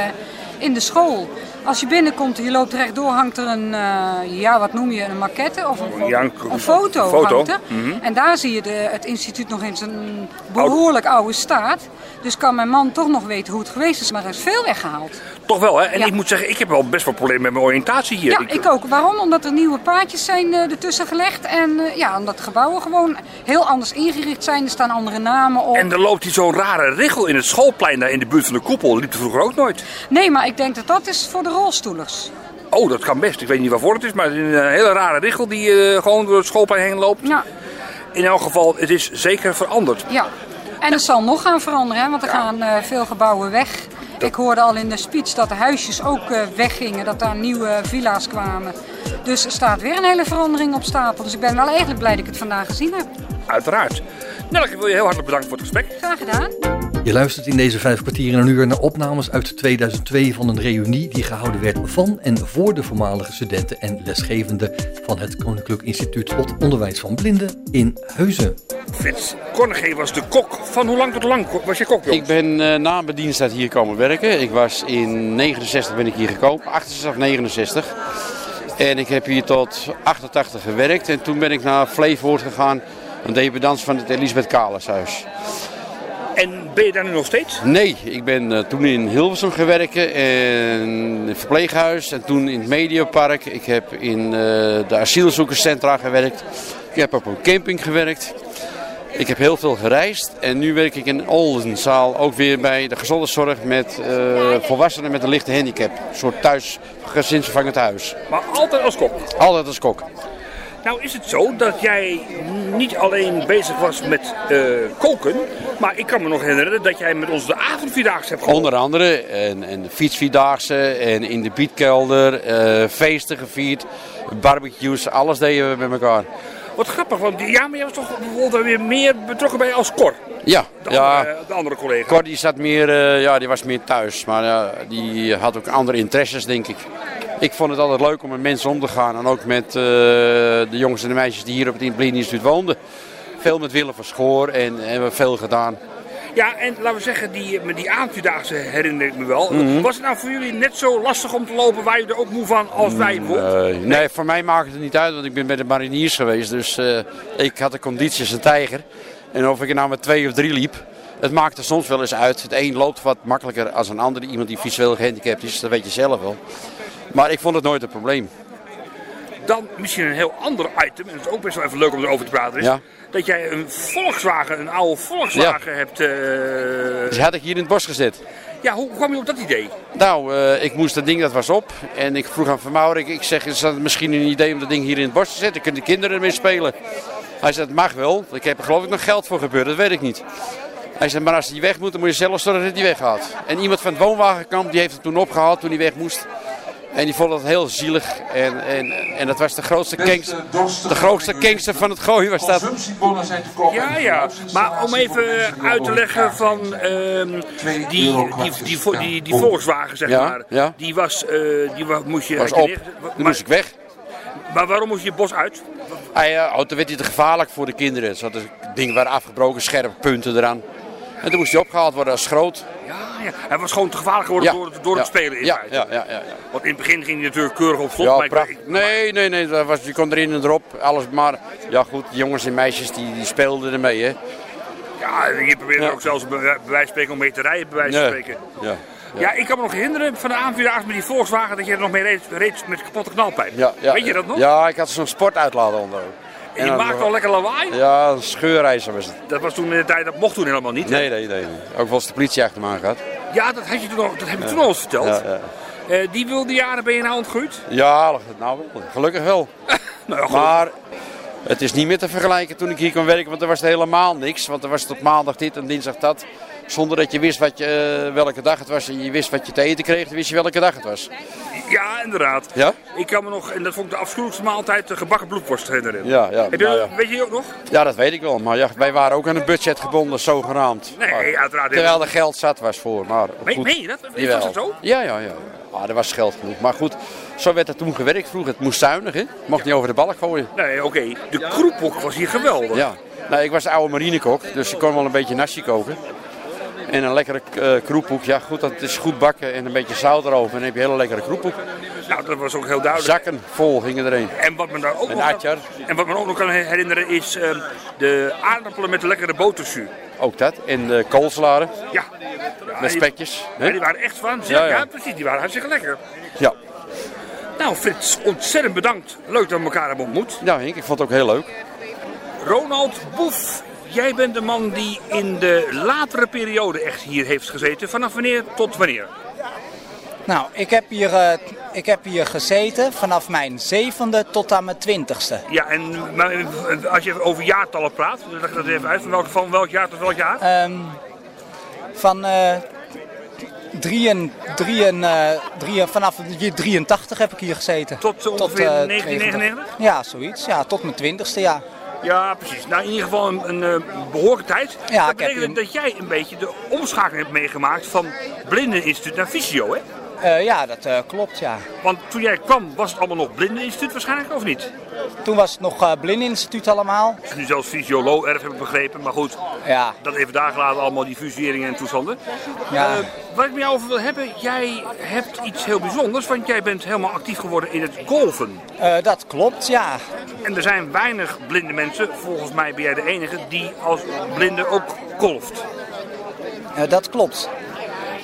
in de school. Als je binnenkomt, je loopt rechtdoor, hangt er een, eh, ja wat noem je, een maquette of een, Ja, een- een foto. foto. Mhm. En daar zie je de, het instituut nog in zijn behoorlijk oude staat. Dus kan mijn man toch nog weten hoe het geweest is. Maar er is veel weggehaald. Toch wel, hè? En Ja. ik moet zeggen, ik heb wel best wel problemen met mijn oriëntatie hier. Ja, ik ook. Waarom? Omdat er nieuwe paadjes zijn eh, ertussen gelegd. En eh, ja, omdat de gebouwen gewoon heel anders ingericht zijn. Er staan andere namen op. En er loopt hier zo'n rare richel in het schoolplein daar in de buurt van de koepel. Liep er vroeger ook nooit. Nee, maar ik denk dat dat is voor de rolstoelers. Oh, dat kan best. Ik weet niet waarvoor het is, maar het is een hele rare richel die eh, gewoon door het schoolplein heen loopt. Ja. In elk geval, het is zeker veranderd. Ja. En het zal nog gaan veranderen, want er gaan eh, veel gebouwen weg. Ik hoorde al in de speech dat de huisjes ook eh, weggingen, dat daar nieuwe villa's kwamen. Dus er staat weer een hele verandering op stapel. Dus ik ben wel eigenlijk blij dat ik het vandaag gezien heb. Uiteraard. Nelke, ik wil je heel hartelijk bedanken voor het gesprek. Graag gedaan. Je luistert in deze vijf kwartier en een uur naar opnames uit 2002 van een reunie die gehouden werd van en voor de voormalige studenten en lesgevenden van het Koninklijk Instituut tot Onderwijs van Blinden in Huizen. Frits Kornegee was de kok. Van hoe lang tot lang was je kok? Ik ben eh, na mijn diensttijd hier komen werken. Ik was in 69 ben ik hier gekomen, 68, 69. En ik heb hier tot 88 gewerkt. En toen ben ik naar Flevoort gegaan, een dependance van het Elisabeth Kalershuis. En ben je daar nu nog steeds? Nee, ik ben eh, toen in Hilversum gewerkt en in het verpleeghuis en toen in het Mediapark. Ik heb in eh, de asielzoekerscentra gewerkt. Ik heb op een camping gewerkt. Ik heb heel veel gereisd en nu werk ik in Oldenzaal, ook weer bij de gezondheidszorg met eh, volwassenen met een lichte handicap. Een soort thuis, gezinsvervangend huis. Maar altijd als kok? Altijd als kok. Nou is het zo dat jij niet alleen bezig was met eh, koken, maar ik kan me nog herinneren dat jij met ons de avondvierdaagse hebt geholpen. Onder andere en, en de fietsvierdaagse en in de bietkelder, eh, feesten gevierd, barbecues, alles deden we met elkaar. Wat grappig, want ja, maar jij was toch bijvoorbeeld weer meer betrokken bij als Cor. Ja, De, ja. andere, de andere collega. Cor die zat meer, eh, ja, die was meer thuis, maar die had ook andere interesses, denk ik. Ik vond het altijd leuk om met mensen om te gaan en ook met eh, de jongens en de meisjes die hier op het Blind Instituut woonden. Veel met Willem van Schoor en en hebben we veel gedaan. Ja, en laten we zeggen, die, die herinner ik me wel. Mhm. Was het nou voor jullie net zo lastig om te lopen, waar je er ook moe van als wij bijvoorbeeld? Nee, nee, voor mij maakt het niet uit, want ik ben bij de mariniers geweest. Dus eh, ik had de conditie als een tijger. En of ik er nou met twee of drie liep, het maakte soms wel eens uit. Het een loopt wat makkelijker als een ander. Iemand die visueel gehandicapt is, dat weet je zelf wel. Maar ik vond het nooit een probleem. Dan misschien een heel ander item, en dat is ook best wel even leuk om erover te praten, is Ja. dat jij een Volkswagen, een oude Volkswagen hebt... eh, Die had ik hier in het bos gezet. Ja, hoe kwam je op dat idee? Nou, eh, ik moest dat ding, dat was op. En ik vroeg aan Van Maurik, ik zeg, is dat misschien een idee om dat ding hier in het bos te zetten? Kunnen de kinderen ermee spelen? Hij zei, dat mag wel. Ik heb er geloof ik nog geld voor gebeurd, dat weet ik niet. Hij zei, maar als die weg moet, dan moet je zelf zorgen dat hij weggaat. En iemand van het woonwagenkamp, die heeft het toen opgehaald toen hij weg moest. En die vond het heel zielig. En, en, en dat was de grootste gangster, de grootste gangster van het gooien was dat. Ja, ja. Maar om even uit te leggen van ehm, die, die, die, die, die, die Volkswagen, zeg Ja, maar. ja. Die was, eh, die moest je... Was op. Die moest ik weg. Maar waarom moest je het bos uit? Hij, uh, oh, toen werd hij te gevaarlijk voor de kinderen. Dingen waren afgebroken, scherpe punten eraan. En toen moest hij opgehaald worden als groot. Ja, ja. Hij was gewoon te gevaarlijk geworden Ja, door, door ja, het spelen in ja, ja, ja, ja. Want in het begin ging hij natuurlijk keurig op slot. Ja, maar ik-. Nee, nee, nee. Dat was, je kon erin en erop. Alles maar. Ja, goed. Jongens en meisjes die, die speelden ermee, hè? Ja, je probeerde ook zelfs bij wijze van spreken om mee te rijden, bij wijze van Ja. spreken. Ja. Ja. ik kan me nog herinneren van de aanvuurdaars met die Volkswagen dat je er nog mee reed, reed met kapotte knalpijp. Ja, ja, Weet je dat nog? Ja, ik had zo'n sportuitlader onder. En je maakte al lekker lawaai? Ja, een scheurreizer was het. Dat was toen in de tijd, dat mocht toen helemaal niet. Nee, nee, nee. nee. Ook wel eens de politie achter me aan gehad. Ja, dat, had je toen al, dat heb je toen al eens verteld. Ja, ja. Eh, die wilde jaren ben je nou ontgroeid? Ja, nou wel. Gelukkig wel. [laughs] Nou, goed. maar het is niet meer te vergelijken toen ik hier kon werken, want er was helemaal niks. Want er was tot maandag dit en dinsdag dat. Zonder dat je wist wat je, eh, welke dag het was en je wist wat je te eten kreeg, dan wist je welke dag het was. Ja, inderdaad. Ja? Ik kan me nog, en dat vond ik de afschuwelijkste maaltijd, de gebakken bloedworst herinneren. Ja, ja, Heb je, nou ja. Weet je die ook nog? Ja, dat weet ik wel. Maar ja, wij waren ook aan een budget gebonden, zogenaamd. Nee, Maar- uiteraard. Terwijl er geld zat was voor. Maar goed. meen je dat? Was dat zo? Ja, ja, ja. Ah, er was geld genoeg. Maar goed, zo werd het toen gewerkt vroeger. Het moest zuinig, hè? Mocht niet over de balk gooien. Nee, oké. De kroephoek was hier geweldig. Ja. Nou, ik was oude marinekok, dus ik kon wel een beetje nasi koken. En een lekkere eh kroephoek. Ja, goed, dat is goed bakken en een beetje zout erover. En dan heb je een hele lekkere kroephoek. Nou, dat was ook heel duidelijk. Zakken vol gingen erin. En wat me daar ook En nog, en wat me ook nog kan herinneren is ehm, de aardappelen met de lekkere boterzuur. Ook dat. En de koolsalade. Ja. Met spekjes. Ja, die waren echt van. Ja. precies. Die waren hartstikke lekker. Ja. Nou, Frits, ontzettend bedankt. Leuk dat we elkaar hebben ontmoet. Ja, Henk, ik vond het ook heel leuk. Ronald Boef, jij bent de man die in de latere periode echt hier heeft gezeten. Vanaf wanneer tot wanneer? Nou, ik heb, hier, eh, ik heb hier gezeten vanaf mijn zevende tot aan mijn twintigste. Ja, en maar, eh, als je over jaartallen praat, dan leg dat even uit. Van welk, van welk jaar tot welk jaar? Ehm, van eh drieën, drieën, eh, drieën, vanaf het jaar 83 heb ik hier gezeten. Tot ongeveer eh, 1999? Ja, zoiets. Ja, tot mijn twintigste jaar. Ja, precies. Nou, in ieder geval een, een eh, behoorlijke tijd. Ja, dat heb betekent dat jij een beetje de omschakeling hebt meegemaakt van Blindeninstituut naar Visio, hè? Eh, ja, dat eh, klopt, ja. Want toen jij kwam, was het allemaal nog Blindeninstituut waarschijnlijk, of niet? Toen was het nog eh Blindeninstituut allemaal. Het is nu zelfs Visio erg heb ik begrepen, maar goed. Ja. Dat even daar gelaten, allemaal die fuseringen en toestanden. Ja. Waar ik met jou over wil hebben, jij hebt iets heel bijzonders, want jij bent helemaal actief geworden in het golfen. Eh, dat klopt, ja. En er zijn weinig blinde mensen, volgens mij ben jij de enige, die als blinde ook golft. Dat klopt.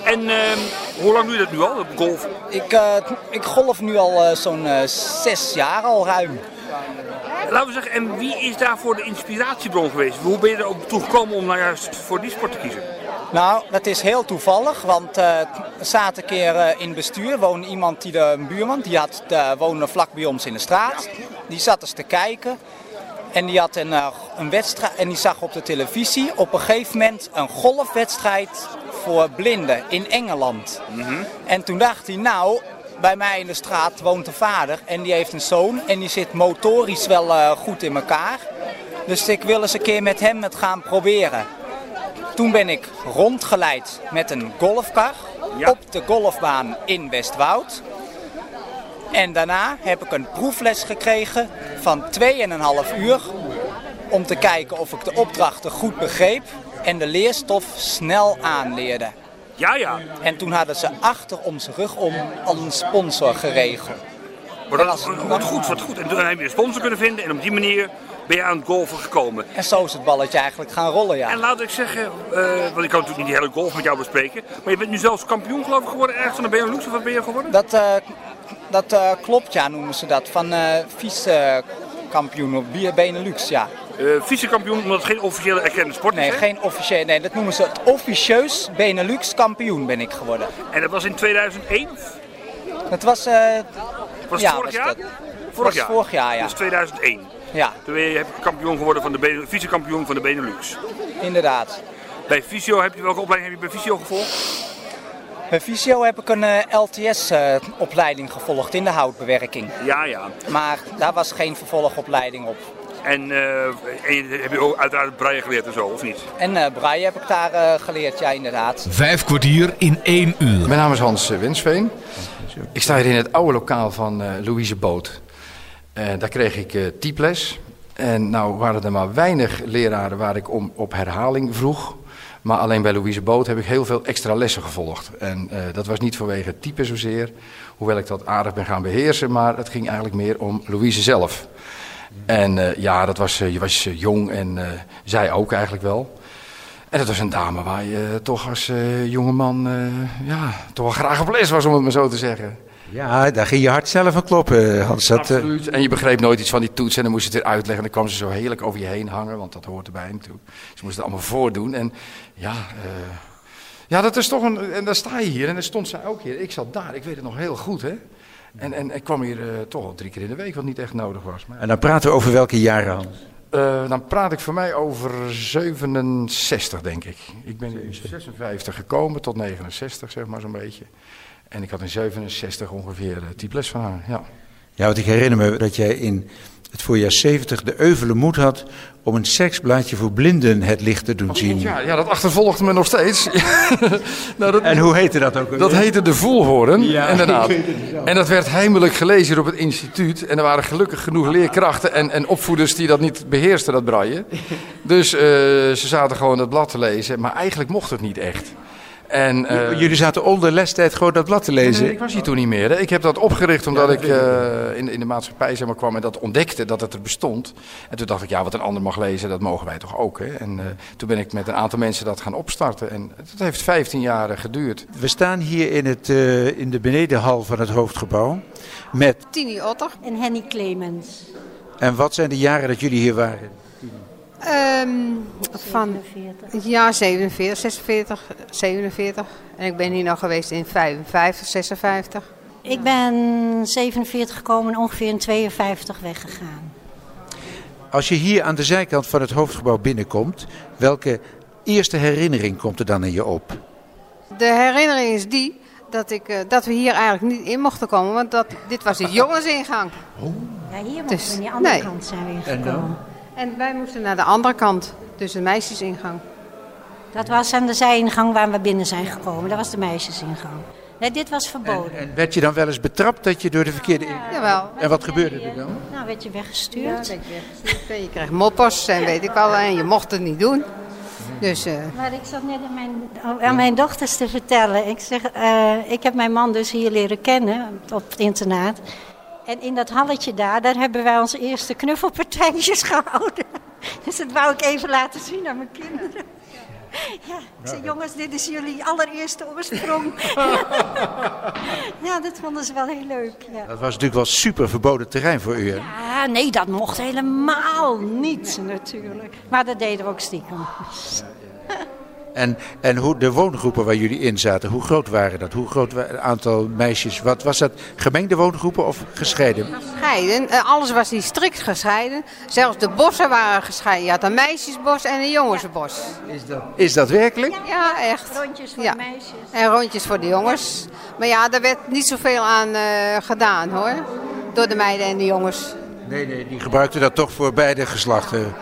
En ehm, hoe lang doe je dat nu al, golfen? Ik, ik golf nu al zo'n zes jaar al ruim. Laten we zeggen, en wie is daarvoor de inspiratiebron geweest? Hoe ben je er ook toe gekomen om nou juist voor die sport te kiezen? Nou, dat is heel toevallig, want we zaten een keer eh, in het bestuur. woonde iemand, die de, een buurman, die had, eh, woonde vlak bij ons in de straat. Die zat eens te kijken en die had een, een wedstrijd en die zag op de televisie op een gegeven moment een golfwedstrijd voor blinden in Engeland. En toen dacht hij, nou, bij mij in de straat woont een vader en die heeft een zoon en die zit motorisch wel eh, goed in elkaar. Dus ik wil eens een keer met hem het gaan proberen. Toen ben ik rondgeleid met een golfkar op de golfbaan in Westwoud. En daarna heb ik een proefles gekregen van 2,5 uur om te kijken of ik de opdrachten goed begreep en de leerstof snel aanleerde. Ja, ja. En toen hadden ze achter onze rug om al een sponsor geregeld. Maar dat is wat goed, wat goed. En toen heb je een sponsor kunnen vinden en op die manier ben je aan het golfen gekomen. En zo is het balletje eigenlijk gaan rollen, ja. En laat ik zeggen, eh, want ik kan natuurlijk niet die hele golf met jou bespreken, maar je bent nu zelfs kampioen geloof ik geworden, ergens van de Benelux of wat ben je geworden? Dat, eh, dat eh, klopt, ja, noemen ze dat. Van vice-kampioen op Bier Benelux, ja. Eh vice-kampioen, omdat het geen officiële erkende sport Nee, is. hè? geen officieel. Nee, dat noemen ze het officieus Benelux kampioen ben ik geworden. En dat was in 2001? Dat was... eh Was ja, vorig was jaar? dat. Vorig was jaar. vorig jaar, ja. Dus 2001. Ja, Toen ben je kampioen geworden van de vice-kampioen van de Benelux. inderdaad. Bij Visio heb je welke opleiding heb je bij Visio gevolgd? Bij Visio heb ik een LTS-opleiding eh, gevolgd in de houtbewerking. Ja, ja. Maar daar was geen vervolgopleiding op. En, eh, en heb je ook uiteraard braille geleerd en zo, of niet? En eh braille heb ik daar eh, geleerd, ja inderdaad. Vijf kwartier in één uur. Mijn naam is Hans Winsveen. Ik sta hier in het oude lokaal van eh, Louise Boot. Eh, daar kreeg ik eh typles. En nou waren er maar weinig leraren waar ik om op herhaling vroeg. Maar alleen bij Louise Boot heb ik heel veel extra lessen gevolgd. En uh, dat was niet vanwege het type zozeer, hoewel ik dat aardig ben gaan beheersen, maar het ging eigenlijk meer om Louise zelf. En uh, ja, dat was, uh, je was jong en zij ook eigenlijk wel. En dat was een dame waar je toch als jongeman ja, toch wel graag op les was, om het maar zo te zeggen. Ja, daar ging je hart zelf aan kloppen, Hans. Dat, Absoluut. En je begreep nooit iets van die toets en dan moest je het weer uitleggen. En dan kwam ze zo heerlijk over je heen hangen, want dat hoort erbij natuurlijk. Ze moesten het allemaal voordoen. En ja, uh, ja, dat is toch een... En dan sta je hier en dan stond zij ook hier. Ik zat daar, ik weet het nog heel goed, hè. En, en ik kwam hier uh, toch al drie keer in de week, wat niet echt nodig was. Maar... En dan praten we over welke jaren, Hans? Uh, dan praat ik voor mij over 67, denk ik. Ik ben in 56 gekomen tot 69, zeg maar zo'n beetje. En ik had in 67 ongeveer typles van haar, ja. Ja, want ik herinner me dat jij in het voorjaar 70 de euvele moed had om een seksblaadje voor blinden het licht te doen zien. Ja, ja dat achtervolgde me nog steeds. [laughs] nou, dat, en hoe heette dat ook? Dat heette de Voelhoorn, ja, inderdaad. [laughs] En dat werd heimelijk gelezen op het instituut. En er waren gelukkig genoeg leerkrachten en, en opvoeders die dat niet beheersten, dat braille. Dus uh, ze zaten gewoon dat blad te lezen, maar eigenlijk mocht het niet echt. En, uh, Jullie zaten onder lestijd gewoon dat blad te lezen? Nee, ik was hier toen niet meer. Hè. Ik heb dat opgericht omdat ja, ik uh, in, in de maatschappij zeg maar, kwam en dat ontdekte dat het er bestond. En toen dacht ik, ja, wat een ander mag lezen, dat mogen wij toch ook. Hè. En uh, toen ben ik met een aantal mensen dat gaan opstarten. En het heeft 15 jaar geduurd. We staan hier in, het, in de benedenhal van het hoofdgebouw met... Tini Otter en Henny Clemens. En wat zijn de jaren dat jullie hier waren? Um, van ja, 47, 46, 47. En ik ben hier nog geweest in 55, 56. Ik ben 47 gekomen en ongeveer in 52 weggegaan. Als je hier aan de zijkant van het hoofdgebouw binnenkomt, welke eerste herinnering komt er dan in je op? De herinnering is die dat, ik, uh, dat we hier eigenlijk niet in mochten komen, want dat, dit was de [laughs] jongensingang. Oh. Ja, hier mochten dus, we aan de andere nee. kant zijn we gekomen. En wij moesten naar de andere kant, dus de meisjesingang. Dat was aan de zijingang waar we binnen zijn gekomen. Dat was de meisjesingang. Nee, dit was verboden. En, en, werd je dan wel eens betrapt dat je door de verkeerde ingang... Jawel. En wat gebeurde er dan? Nou, werd je weggestuurd. Ja, werd je weggestuurd. Je kreeg moppers en weet ik wel. En je mocht het niet doen. Dus, uh... Maar ik zat net aan mijn, aan mijn dochters te vertellen. Ik, zeg, uh, ik heb mijn man dus hier leren kennen op het internaat. En in dat halletje daar, daar hebben wij onze eerste knuffelpartijtjes [laughs] gehouden. Dus dat wou ik even laten zien aan mijn kinderen. Ja, ik zei, jongens, dit is jullie allereerste oorsprong. [laughs] ja, dat vonden ze wel heel leuk. Ja. Dat was natuurlijk wel super verboden terrein voor u, hè? Ja, nee, dat mocht helemaal niet natuurlijk. Maar dat deden we ook stiekem. En, en hoe de woongroepen waar jullie in zaten, hoe groot waren dat? Hoe groot het aantal meisjes? Wat was dat? Gemengde woongroepen of gescheiden? Gescheiden. Alles was niet strikt gescheiden. Zelfs de bossen waren gescheiden. Je had een meisjesbos en een jongensbos. Is dat, is dat werkelijk? Ja, echt. Rondjes voor ja. de meisjes. En rondjes voor de jongens. Maar ja, daar werd niet zoveel aan uh, gedaan hoor. Door de meiden en de jongens. Nee, nee, die gebruikten dat toch voor beide geslachten.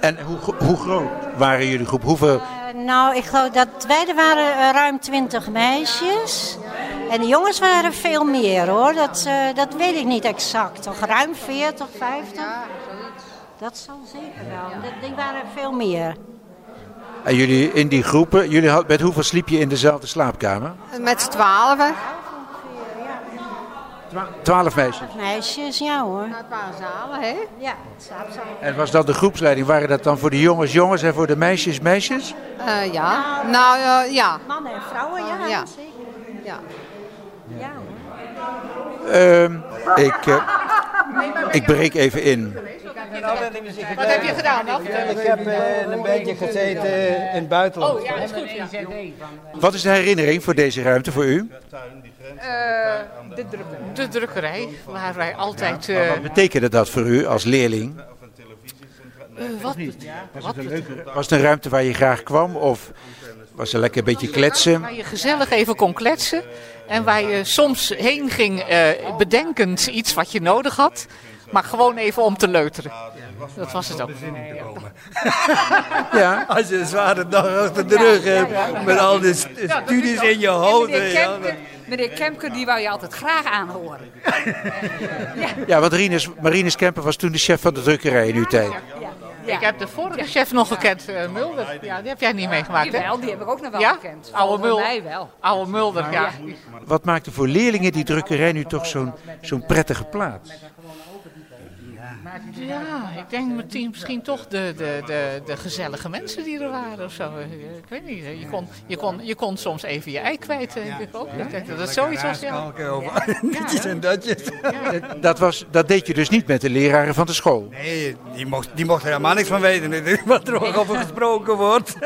En hoe, hoe groot waren jullie groep? Hoeveel? Uh, nou, ik geloof dat wij er waren uh, ruim 20 meisjes. En de jongens waren veel meer hoor. Dat, uh, dat weet ik niet exact. Toch ruim 40, 50? Ja, zoiets. Dat zal zeker wel. Dat, die waren veel meer. En jullie in die groepen, jullie had, met hoeveel sliep je in dezelfde slaapkamer? Met z'n Twaalf meisjes? Twaalf meisjes, ja hoor. Nou, twaalf zalen, hè? Ja, slaapzalen. En was dat de groepsleiding? Waren dat dan voor de jongens jongens en voor de meisjes meisjes? Uh, ja, nou uh, ja. Mannen en vrouwen, ja, ja. zeker. Ja. Ja um, ik, uh, ik breek even in. Wat heb je gedaan dan? Ik heb een beetje gezeten in het buitenland. Oh ja, dat is goed. Ja. Wat is de herinnering voor deze ruimte voor u? Uh, de, druk de, drukkerij, waar wij altijd... Uh... Wat betekende dat voor u als leerling? Uh, wat? Was, het een leuke, was het een ruimte waar je graag kwam of was er lekker een beetje kletsen? Waar je gezellig even kon kletsen en waar je soms heen ging bedenkend iets wat je nodig had. Maar gewoon even om te leuteren. Dat was het ook. [laughs] Ja, als je een zware dag achter de rug hebt, met al die st- studies in je hoofd. Meneer ja, Kemker, Kemker, die wou je altijd graag aanhoren. [laughs] Ja, want Rinus, Marinus Kemper was toen de chef van de drukkerij in uw tijd. Ik heb de vorige chef nog gekend, eh, Mulder. Ja, die heb jij niet meegemaakt, hè? Jawel, die heb ik ook nog wel Ja? gekend. Oude Mulder. mij wel. Oude Mulder, ja. Wat maakte voor leerlingen die drukkerij nu toch zo'n zo'n prettige plaats? Ja, ik denk meteen misschien toch de, de, de, de gezellige mensen die er waren of zo. Ik weet niet. Je kon, je kon, je kon soms even je ei kwijt, denk ik ook. Ik denk dat het zoiets was, ja. Ditjes en datjes. Dat, was, dat deed je dus niet met de leraren van de school. Nee, die mocht, die mocht er helemaal niks van weten. Wat er ook over gesproken wordt. [laughs]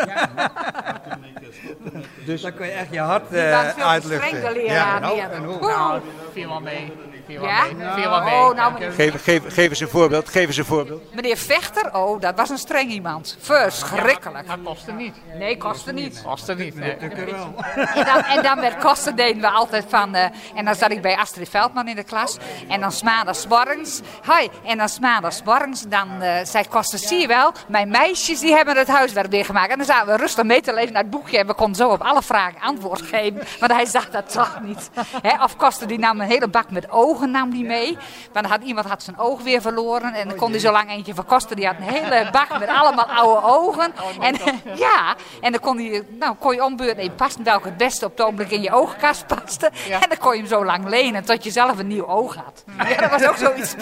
Dus dan kun je echt je hart eh te uitluchten. leraar nou, en hoe? Nou, viel wel mee. Viel wel Ja? mee. Viel wel mee. Oh, nou, meneer- Geef, geef, geef eens een voorbeeld. Geef eens een voorbeeld. Meneer Vechter, oh, dat was een streng iemand. Verschrikkelijk. Dat kostte niet. Nee, kostte niet. Kostte niet, nee. En dan, en dan met kosten deden we altijd van... eh, en dan zat ik bij Astrid Veldman in de klas. En dan smaandags morgens... Hoi, en dan smaandags morgens... Dan eh, zei kosten, zie je wel... Mijn meisjes die hebben het huiswerk weer gemaakt. En dan zaten we rustig mee te lezen naar het boekje. En we konden zo op alle vragen antwoord geven. Maar hij zag dat toch niet. Hè, of kosten die nam een hele bak met ogen nam die mee. Want dan had, iemand had zijn oog weer verloren. En dan kon hij zo lang eentje van kosten. Die had een hele bak met allemaal oude ogen. En [laughs] ja, en dan kon, hij, nou, kon je ombeurt in passen welke het beste op het ogenblik in je oogkast paste. En dan kon je hem zo lang lenen tot je zelf een nieuw oog had. Ja, dat was ook zoiets.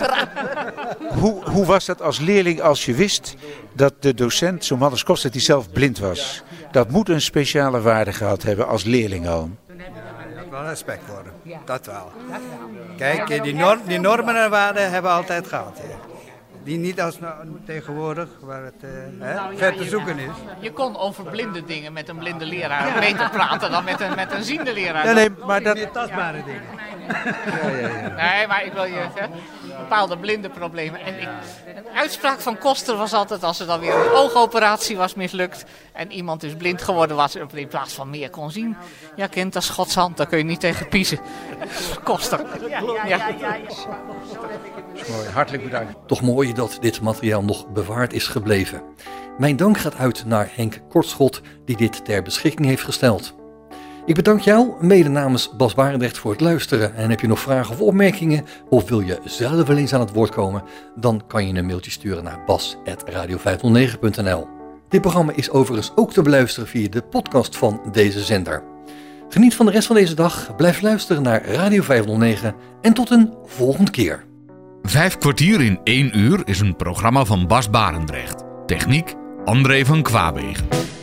Hoe, hoe was dat als leerling als je wist dat de docent, zo'n man als Koster, die zelf blind was? Dat moet een speciale waarde gehad hebben als leerling al. Wel respect hem. Dat wel. Kijk, die, norm, die normen en waarden hebben we altijd gehad. hè. Die niet als nou, tegenwoordig, waar het eh, hè, Nou, ja, ver te zoeken is. Je kon over blinde dingen met een blinde leraar beter praten dan met een, met een ziende leraar. Nee, nee, maar dat... Meer tastbare dingen. Nee, maar ik wil je zeggen, bepaalde blinde problemen. En ik, een uitspraak van Koster was altijd als er dan weer een oogoperatie was mislukt en iemand is blind geworden, was in plaats van meer kon zien. Ja, kind, dat is Gods hand, daar kun je niet tegen piezen. [laughs] Koster. Ja. Mooi, hartelijk bedankt. Toch mooi dat dit materiaal nog bewaard is gebleven. Mijn dank gaat uit naar Henk Kortschot, die dit ter beschikking heeft gesteld. Ik bedank jou, mede namens Bas Barendrecht, voor het luisteren. En heb je nog vragen of opmerkingen, of wil je zelf wel eens aan het woord komen, dan kan je een mailtje sturen naar bas.radio509.nl. Dit programma is overigens ook te beluisteren via de podcast van deze zender. Geniet van de rest van deze dag, blijf luisteren naar Radio 509 en tot een volgende keer. Vijf kwartier in één uur is een programma van Bas Barendrecht. Techniek André van Kwaabegen.